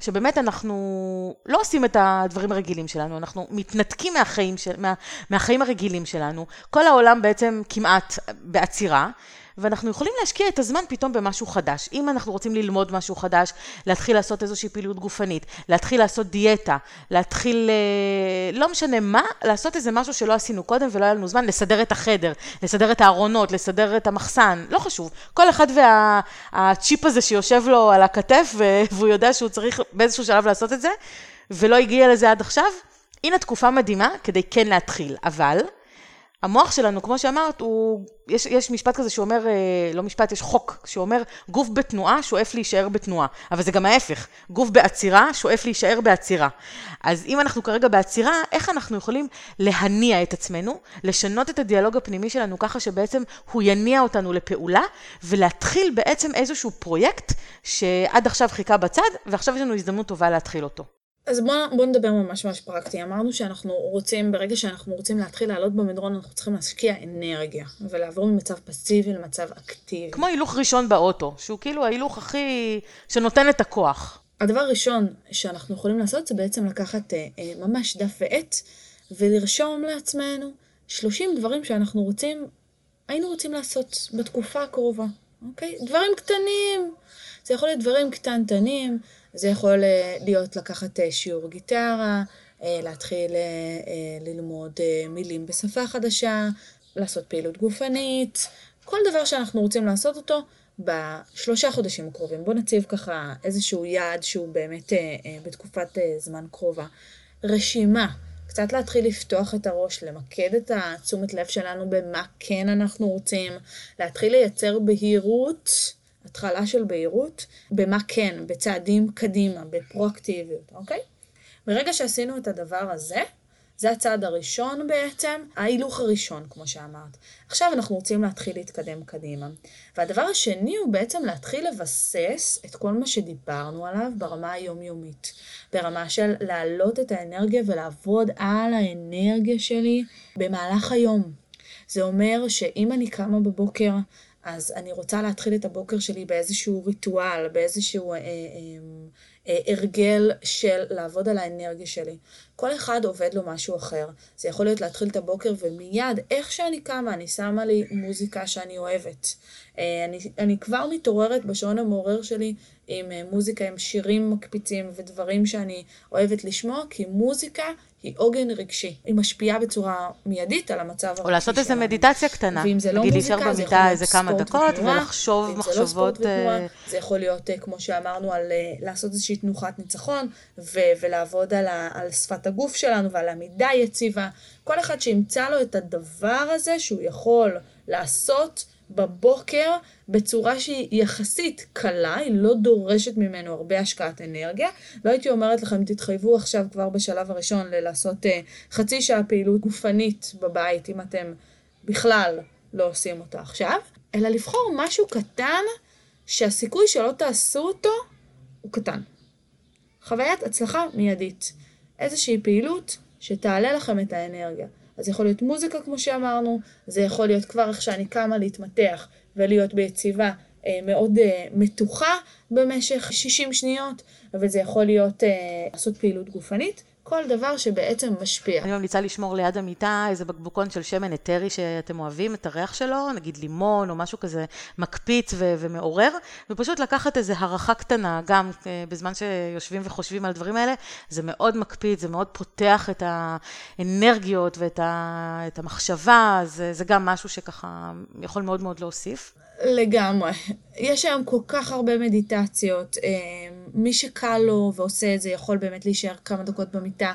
שבאמת אנחנו לא עושים את הדברים הרגילים שלנו, אנחנו מתנתקים מהחיים, של, מה, מהחיים הרגילים שלנו. כל העולם בעצם כמעט בעצירה, ואנחנו יכולים להשקיע את הזמן פתאום במשהו חדש. אם אנחנו רוצים ללמוד משהו חדש, להתחיל לעשות איזושהי פעילות גופנית, להתחיל לעשות דיאטה, להתחיל, אה, לא משנה מה, לעשות איזה משהו שלא עשינו קודם ולא היה לנו זמן, לסדר את החדר, לסדר את הארונות, לסדר את המחסן, לא חשוב. כל אחד והצ'יפ הזה שיושב לו על הכתף, והוא יודע שהוא צריך באיזשהו שלב לעשות את זה, ולא הגיע לזה עד עכשיו, הנה תקופה מדהימה כדי כן להתחיל. אבל, המוח שלנו, כמו שאמרת, הוא, יש, יש משפט כזה שאומר, אה, לא משפט, יש חוק שאומר, גוף בתנועה שואף להישאר בתנועה. אבל זה גם ההפך, גוף בעצירה שואף להישאר בעצירה. אז אם אנחנו כרגע בעצירה, איך אנחנו יכולים להניע את עצמנו, לשנות את הדיאלוג הפנימי שלנו ככה שבעצם הוא יניע אותנו לפעולה, ולהתחיל בעצם איזשהו פרויקט שעד עכשיו חיכה בצד, ועכשיו יש לנו הזדמנות טובה להתחיל אותו. אז בואו בוא נדבר ממש ממש פרקטי. אמרנו שאנחנו רוצים, ברגע שאנחנו רוצים להתחיל לעלות במדרון, אנחנו צריכים להשקיע אנרגיה, ולעבור ממצב פסיבי למצב אקטיבי. כמו הילוך ראשון באוטו, שהוא כאילו ההילוך הכי... שנותן את הכוח. הדבר הראשון שאנחנו יכולים לעשות זה בעצם לקחת אה, אה, ממש דף ועט ולרשום לעצמנו 30 דברים שאנחנו רוצים, היינו רוצים לעשות בתקופה הקרובה, אוקיי? דברים קטנים. זה יכול להיות דברים קטנטנים, זה יכול אה, להיות לקחת אה, שיעור גיטרה, אה, להתחיל ללמוד מילים בשפה חדשה, לעשות פעילות גופנית, כל דבר שאנחנו רוצים לעשות אותו בשלושה חודשים הקרובים. בואו נציב ככה איזשהו יעד שהוא באמת בתקופת זמן קרובה. רשימה, קצת להתחיל לפתוח את הראש, למקד את התשומת לב שלנו במה כן אנחנו רוצים, להתחיל לייצר בהירות, התחלה של בהירות, במה כן, בצעדים קדימה, בפרואקטיביות, אוקיי? ברגע שעשינו את הדבר הזה, זה הצעד הראשון בעצם, ההילוך הראשון, כמו שאמרת. עכשיו אנחנו רוצים להתחיל להתקדם קדימה. והדבר השני הוא בעצם להתחיל לבסס את כל מה שדיברנו עליו ברמה היומיומית. ברמה של להעלות את האנרגיה ולעבוד על האנרגיה שלי במהלך היום. זה אומר שאם אני קמה בבוקר, אז אני רוצה להתחיל את הבוקר שלי באיזשהו ריטואל, באיזשהו אה, אה, אה, הרגל של לעבוד על האנרגיה שלי. כל אחד עובד לו משהו אחר. זה יכול להיות להתחיל את הבוקר ומיד, איך שאני קמה, אני שמה לי מוזיקה שאני אוהבת. אני, אני כבר מתעוררת בשעון המעורר שלי עם אה, מוזיקה, עם שירים מקפיצים ודברים שאני אוהבת לשמוע, כי מוזיקה היא עוגן רגשי. היא משפיעה בצורה מיידית על המצב הרגשי שלנו. או לעשות איזו מדיטציה קטנה. ואם זה לא נגיד מוזיקה, להישאר זה יכול במיטה להיות איזה כמה דקות, ותנועה, ולחשוב ואם זה לא ספורט מחשבות... ותנועה, אה, זה יכול להיות, אה, כמו שאמרנו, על אה, לעשות איזושהי תנוחת ניצחון, ו- ולעבוד על, ה- על שפת הגוף שלנו ועל עמידה יציבה. כל אחד שימצא לו את הדבר הזה שהוא יכול לעשות בבוקר בצורה שהיא יחסית קלה, היא לא דורשת ממנו הרבה השקעת אנרגיה. לא הייתי אומרת לכם, תתחייבו עכשיו כבר בשלב הראשון לעשות uh, חצי שעה פעילות גופנית בבית, אם אתם בכלל לא עושים אותה עכשיו, אלא לבחור משהו קטן שהסיכוי שלא תעשו אותו הוא קטן. חוויית הצלחה מיידית. איזושהי פעילות שתעלה לכם את האנרגיה. אז זה יכול להיות מוזיקה, כמו שאמרנו, זה יכול להיות כבר איך שאני קמה להתמתח ולהיות ביציבה אה, מאוד אה, מתוחה במשך 60 שניות, אבל זה יכול להיות אה, לעשות פעילות גופנית, כל דבר שבעצם משפיע. אני ממליצה לשמור ליד המיטה איזה בקבוקון של שמן אתרי שאתם אוהבים את הריח שלו, נגיד לימון או משהו כזה מקפיץ ו- ומעורר, ופשוט לקחת איזה הערכה קטנה, גם אה, בזמן שיושבים וחושבים על הדברים האלה, זה מאוד מקפיץ, זה מאוד פותח את האנרגיות ואת ה- את המחשבה, זה, זה גם משהו שככה יכול מאוד מאוד להוסיף. לגמרי. יש היום כל כך הרבה מדיטציות. אה, מי שקל לו ועושה את זה יכול באמת להישאר כמה דקות במיטה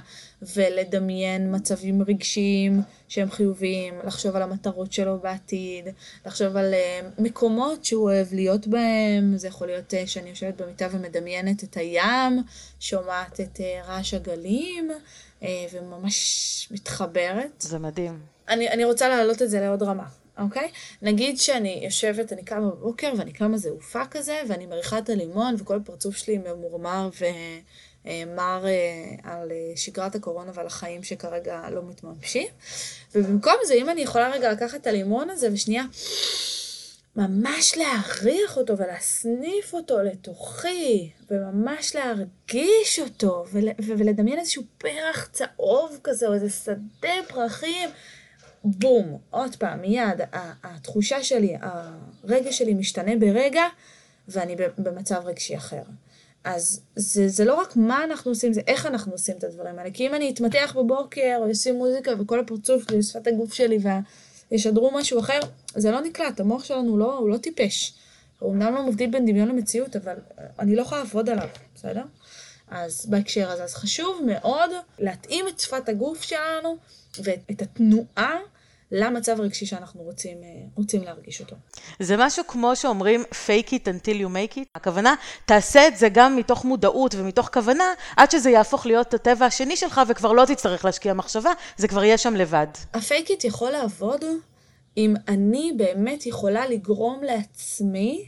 ולדמיין מצבים רגשיים שהם חיוביים, לחשוב על המטרות שלו בעתיד, לחשוב על אה, מקומות שהוא אוהב להיות בהם. זה יכול להיות אה, שאני יושבת במיטה ומדמיינת את הים, שומעת את רעש הגלים וממש מתחברת. זה מדהים. אני, אני רוצה להעלות את זה לעוד רמה. אוקיי? נגיד שאני יושבת, אני קמה בבוקר ואני קמה זעופה כזה, ואני מריחה את הלימון וכל הפרצוף שלי ממורמר ומר אה, על אה, שגרת הקורונה ועל החיים שכרגע לא מתממשים. ובמקום זה, אם אני יכולה רגע לקחת את הלימון הזה ושנייה ממש להריח אותו ולהסניף אותו לתוכי, וממש להרגיש אותו, ול, ולדמיין איזשהו פרח צהוב כזה, או איזה שדה פרחים. בום, עוד פעם, מיד, התחושה שלי, הרגש שלי משתנה ברגע, ואני במצב רגשי אחר. אז זה, זה לא רק מה אנחנו עושים, זה איך אנחנו עושים את הדברים האלה. כי אם אני אתמתח בבוקר, או אשים מוזיקה, וכל הפרצוף שלי, שפת הגוף שלי, וישדרו משהו אחר, זה לא נקלט, המוח שלנו לא, הוא לא טיפש. הוא אמנם לא מבדיל בין דמיון למציאות, אבל אני לא יכולה לעבוד עליו, בסדר? אז בהקשר הזה, אז חשוב מאוד להתאים את שפת הגוף שלנו ואת התנועה למצב הרגשי שאנחנו רוצים, אה, רוצים להרגיש אותו. זה משהו כמו שאומרים fake it until you make it. הכוונה, תעשה את זה גם מתוך מודעות ומתוך כוונה, עד שזה יהפוך להיות הטבע השני שלך וכבר לא תצטרך להשקיע מחשבה, זה כבר יהיה שם לבד. הפייק איט יכול לעבוד אם אני באמת יכולה לגרום לעצמי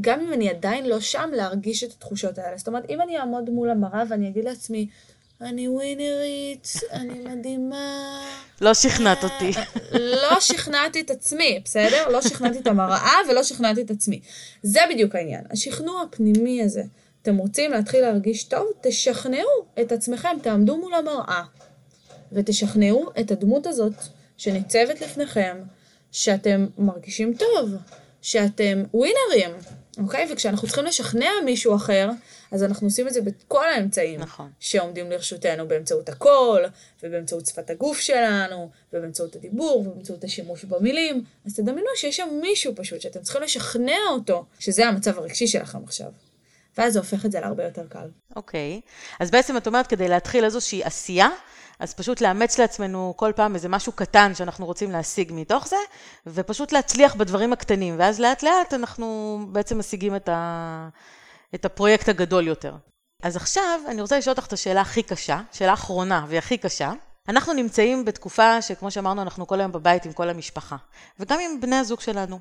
גם אם אני עדיין לא שם, להרגיש את התחושות האלה. זאת אומרת, אם אני אעמוד מול המראה ואני אגיד לעצמי, אני ווינרית, אני מדהימה. לא שכנעת אותי. לא שכנעתי את עצמי, בסדר? לא שכנעתי את המראה ולא שכנעתי את עצמי. זה בדיוק העניין. השכנוע הפנימי הזה. אתם רוצים להתחיל להרגיש טוב? תשכנעו את עצמכם, תעמדו מול המראה ותשכנעו את הדמות הזאת שניצבת לפניכם, שאתם מרגישים טוב, שאתם ווינרים, אוקיי? וכשאנחנו צריכים לשכנע מישהו אחר, אז אנחנו עושים את זה בכל האמצעים נכון. שעומדים לרשותנו, באמצעות הקול, ובאמצעות שפת הגוף שלנו, ובאמצעות הדיבור, ובאמצעות השימוש במילים. אז תדמיינו שיש שם מישהו פשוט, שאתם צריכים לשכנע אותו, שזה המצב הרגשי שלכם עכשיו. ואז זה הופך את זה להרבה יותר קל. אוקיי. אז בעצם את אומרת, כדי להתחיל איזושהי עשייה, אז פשוט לאמץ לעצמנו כל פעם איזה משהו קטן שאנחנו רוצים להשיג מתוך זה, ופשוט להצליח בדברים הקטנים, ואז לאט לאט אנחנו בעצם משיגים את, ה... את הפרויקט הגדול יותר. אז עכשיו אני רוצה לשאול אותך את השאלה הכי קשה, שאלה אחרונה והיא הכי קשה. אנחנו נמצאים בתקופה שכמו שאמרנו, אנחנו כל היום בבית עם כל המשפחה, וגם עם בני הזוג שלנו.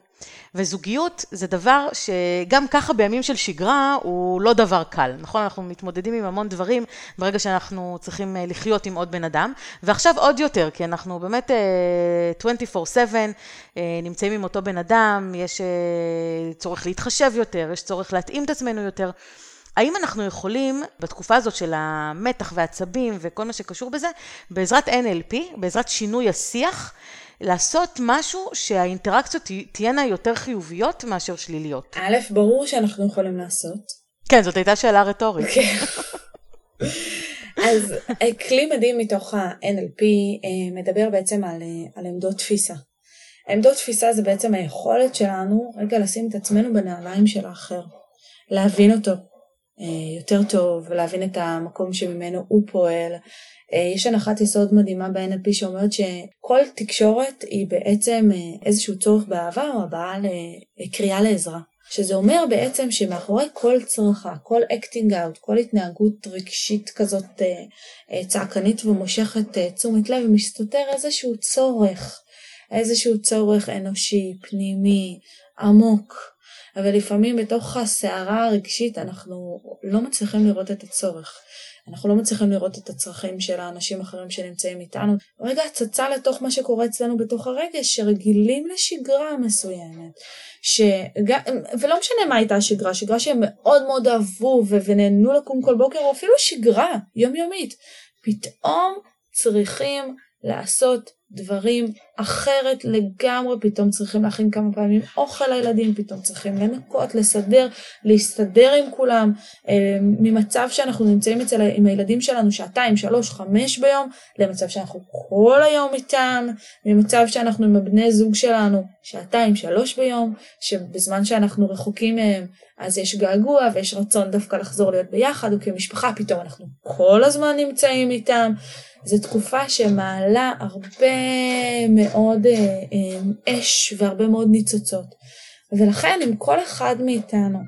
וזוגיות זה דבר שגם ככה בימים של שגרה הוא לא דבר קל, נכון? אנחנו מתמודדים עם המון דברים ברגע שאנחנו צריכים אה, לחיות עם עוד בן אדם, ועכשיו עוד יותר, כי אנחנו באמת 24/7 אה, אה, נמצאים עם אותו בן אדם, יש צורך להתחשב יותר, יש צורך להתאים את עצמנו יותר. האם אנחנו יכולים, בתקופה הזאת של המתח והעצבים וכל מה שקשור בזה, בעזרת NLP, בעזרת שינוי השיח, לעשות משהו שהאינטראקציות תהיינה יותר חיוביות מאשר שליליות? א', ברור שאנחנו יכולים לעשות. כן, זאת הייתה שאלה רטורית. כן. אז אה, כלי מדהים מתוך ה-NLP אה, מדבר בעצם על, אה, על עמדות תפיסה. עמדות תפיסה זה בעצם היכולת שלנו רגע לשים את עצמנו בנעליים של האחר, להבין אותו, יותר טוב, להבין את המקום שממנו הוא פועל. אה, יש הנחת יסוד מדהימה ב-NLP שאומרת שכל תקשורת היא בעצם אה, איזשהו צורך באהבה או הבעה לקריאה לעזרה. שזה אומר בעצם שמאחורי כל צרחה, כל acting out, כל התנהגות רגשית כזאת צעקנית ומושכת תשומת לב, מסתתר איזשהו צורך, איזשהו צורך אנושי, פנימי, עמוק. אבל לפעמים בתוך הסערה הרגשית אנחנו לא מצליחים לראות את הצורך. אנחנו לא מצליחים לראות את הצרכים של האנשים האחרים שנמצאים איתנו. רגע הצצה לתוך מה שקורה אצלנו בתוך הרגש, שרגילים לשגרה מסוימת. שגם, ולא משנה מה הייתה השגרה, שגרה שהם מאוד מאוד אהבו ונהנו לקום כל בוקר, או אפילו שגרה יומיומית. פתאום צריכים לעשות דברים אחרת לגמרי, פתאום צריכים להכין כמה פעמים אוכל לילדים, פתאום צריכים לנקות, לסדר, להסתדר עם כולם, אה, ממצב שאנחנו נמצאים אצל, עם הילדים שלנו שעתיים, שלוש, חמש ביום, למצב שאנחנו כל היום איתם, ממצב שאנחנו עם הבני זוג שלנו שעתיים, שלוש ביום, שבזמן שאנחנו רחוקים מהם, אז יש געגוע ויש רצון דווקא לחזור להיות ביחד, או כמשפחה פתאום אנחנו כל הזמן נמצאים איתם. זו תקופה שמעלה הרבה מאוד אה, אה, אש והרבה מאוד ניצוצות. ולכן אם כל אחד מאיתנו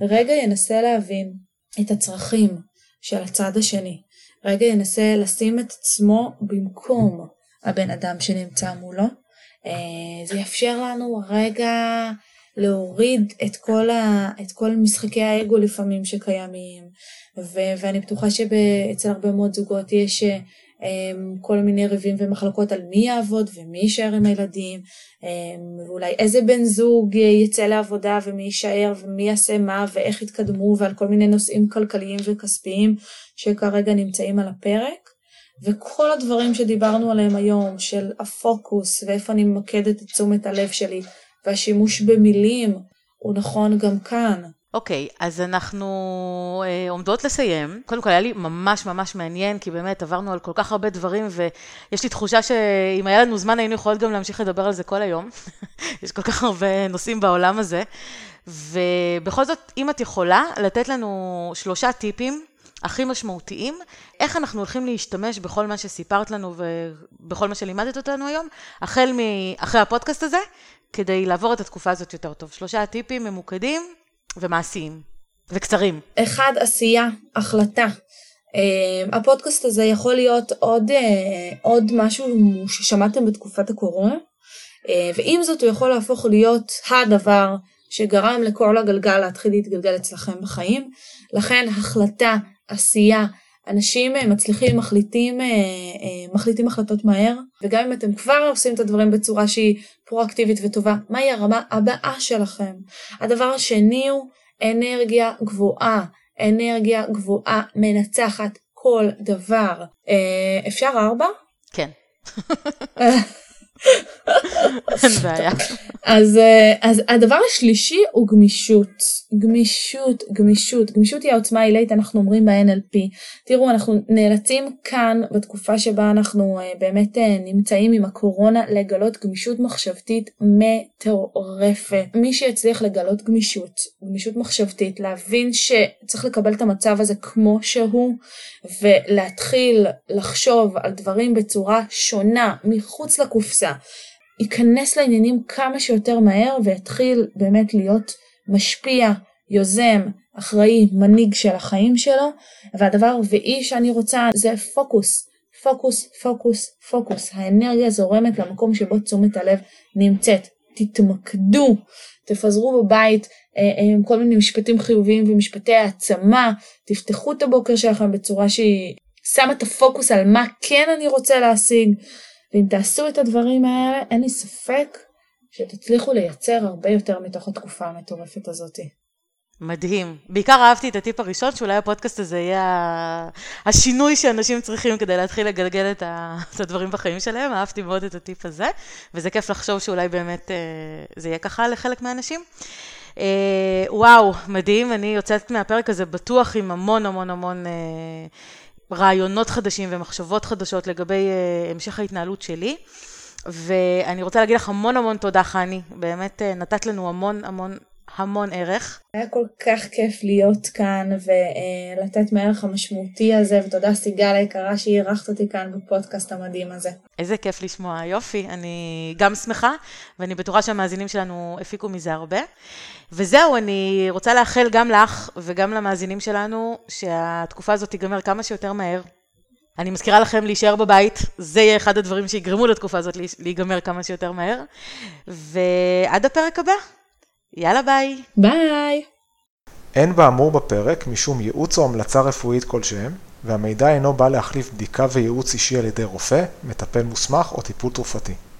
רגע ינסה להבין את הצרכים של הצד השני, רגע ינסה לשים את עצמו במקום הבן אדם שנמצא מולו, אה, זה יאפשר לנו רגע להוריד את כל, ה, את כל משחקי האגו לפעמים שקיימים, ו, ואני בטוחה שאצל הרבה מאוד זוגות יש כל מיני ריבים ומחלקות על מי יעבוד ומי יישאר עם הילדים, אמ, ואולי איזה בן זוג יצא לעבודה ומי יישאר ומי יעשה מה ואיך יתקדמו ועל כל מיני נושאים כלכליים וכספיים שכרגע נמצאים על הפרק. וכל הדברים שדיברנו עליהם היום של הפוקוס ואיפה אני ממקדת את תשומת הלב שלי והשימוש במילים הוא נכון גם כאן. אוקיי, okay, אז אנחנו אה, עומדות לסיים. קודם כל, היה לי ממש ממש מעניין, כי באמת עברנו על כל כך הרבה דברים, ויש לי תחושה שאם היה לנו זמן, היינו יכולות גם להמשיך לדבר על זה כל היום. (laughs) יש כל כך הרבה נושאים בעולם הזה. ובכל זאת, אם את יכולה לתת לנו שלושה טיפים הכי משמעותיים, איך אנחנו הולכים להשתמש בכל מה שסיפרת לנו ובכל מה שלימדת אותנו היום, החל מאחרי הפודקאסט הזה, כדי לעבור את התקופה הזאת יותר טוב. שלושה טיפים ממוקדים ומעשיים וקצרים. אחד, עשייה, החלטה. Uh, הפודקאסט הזה יכול להיות עוד, uh, עוד משהו ששמעתם בתקופת הקורונה, uh, ועם זאת הוא יכול להפוך להיות הדבר שגרם לכל הגלגל להתחיל להתגלגל אצלכם בחיים. לכן החלטה, עשייה, אנשים מצליחים, מחליטים, מחליטים החלטות מהר, וגם אם אתם כבר עושים את הדברים בצורה שהיא פרואקטיבית וטובה, מהי הרמה הבאה שלכם. הדבר השני הוא אנרגיה גבוהה. אנרגיה גבוהה מנצחת כל דבר. אה, אפשר ארבע? כן. (laughs) אין בעיה. אז, אה, אז הדבר השלישי הוא גמישות. גמישות, גמישות. גמישות היא העוצמה העילית, אנחנו אומרים ב-NLP. תראו, אנחנו נאלצים כאן, בתקופה שבה אנחנו אה, באמת אה, נמצאים עם הקורונה, לגלות גמישות מחשבתית מטורפת. מי שיצליח לגלות גמישות, גמישות מחשבתית, להבין שצריך לקבל את המצב הזה כמו שהוא, ולהתחיל לחשוב על דברים בצורה שונה, מחוץ לקופסה. ייכנס לעניינים כמה שיותר מהר ויתחיל באמת להיות משפיע, יוזם, אחראי, מנהיג של החיים שלו. והדבר הרביעי שאני רוצה זה פוקוס. פוקוס, פוקוס, פוקוס. האנרגיה זורמת למקום שבו תשומת הלב נמצאת. תתמקדו, תפזרו בבית אה, אה, עם כל מיני משפטים חיוביים ומשפטי העצמה, תפתחו את הבוקר שלכם בצורה שהיא שמה את הפוקוס על מה כן אני רוצה להשיג, ואם תעשו את הדברים האלה, אין לי ספק שתצליחו לייצר הרבה יותר מתוך התקופה המטורפת הזאת. מדהים. בעיקר אהבתי את הטיפ הראשון, שאולי הפודקאסט הזה יהיה השינוי שאנשים צריכים כדי להתחיל לגלגל את הדברים בחיים שלהם. אהבתי מאוד את הטיפ הזה, וזה כיף לחשוב שאולי באמת אה, זה יהיה ככה לחלק מהאנשים. אה, וואו, מדהים, אני יוצאת מהפרק הזה בטוח עם המון המון המון אה, רעיונות חדשים ומחשבות חדשות לגבי uh, המשך ההתנהלות שלי. ואני רוצה להגיד לך המון המון תודה, חני. באמת uh, נתת לנו המון המון המון ערך. היה כל כך כיף להיות כאן ולתת מהערך המשמעותי הזה, ותודה סיגל היקרה שאירחת אותי כאן בפודקאסט המדהים הזה. איזה כיף לשמוע, יופי. אני גם שמחה, ואני בטוחה שהמאזינים שלנו הפיקו מזה הרבה. וזהו, אני רוצה לאחל גם לך וגם למאזינים שלנו שהתקופה הזאת תיגמר כמה שיותר מהר. אני מזכירה לכם להישאר בבית, זה יהיה אחד הדברים שיגרמו לתקופה הזאת להיגמר כמה שיותר מהר. ועד הפרק הבא. יאללה ביי. ביי. אין באמור בפרק משום ייעוץ או המלצה רפואית כלשהם, והמידע אינו בא להחליף בדיקה וייעוץ אישי על ידי רופא, מטפל מוסמך או טיפול תרופתי.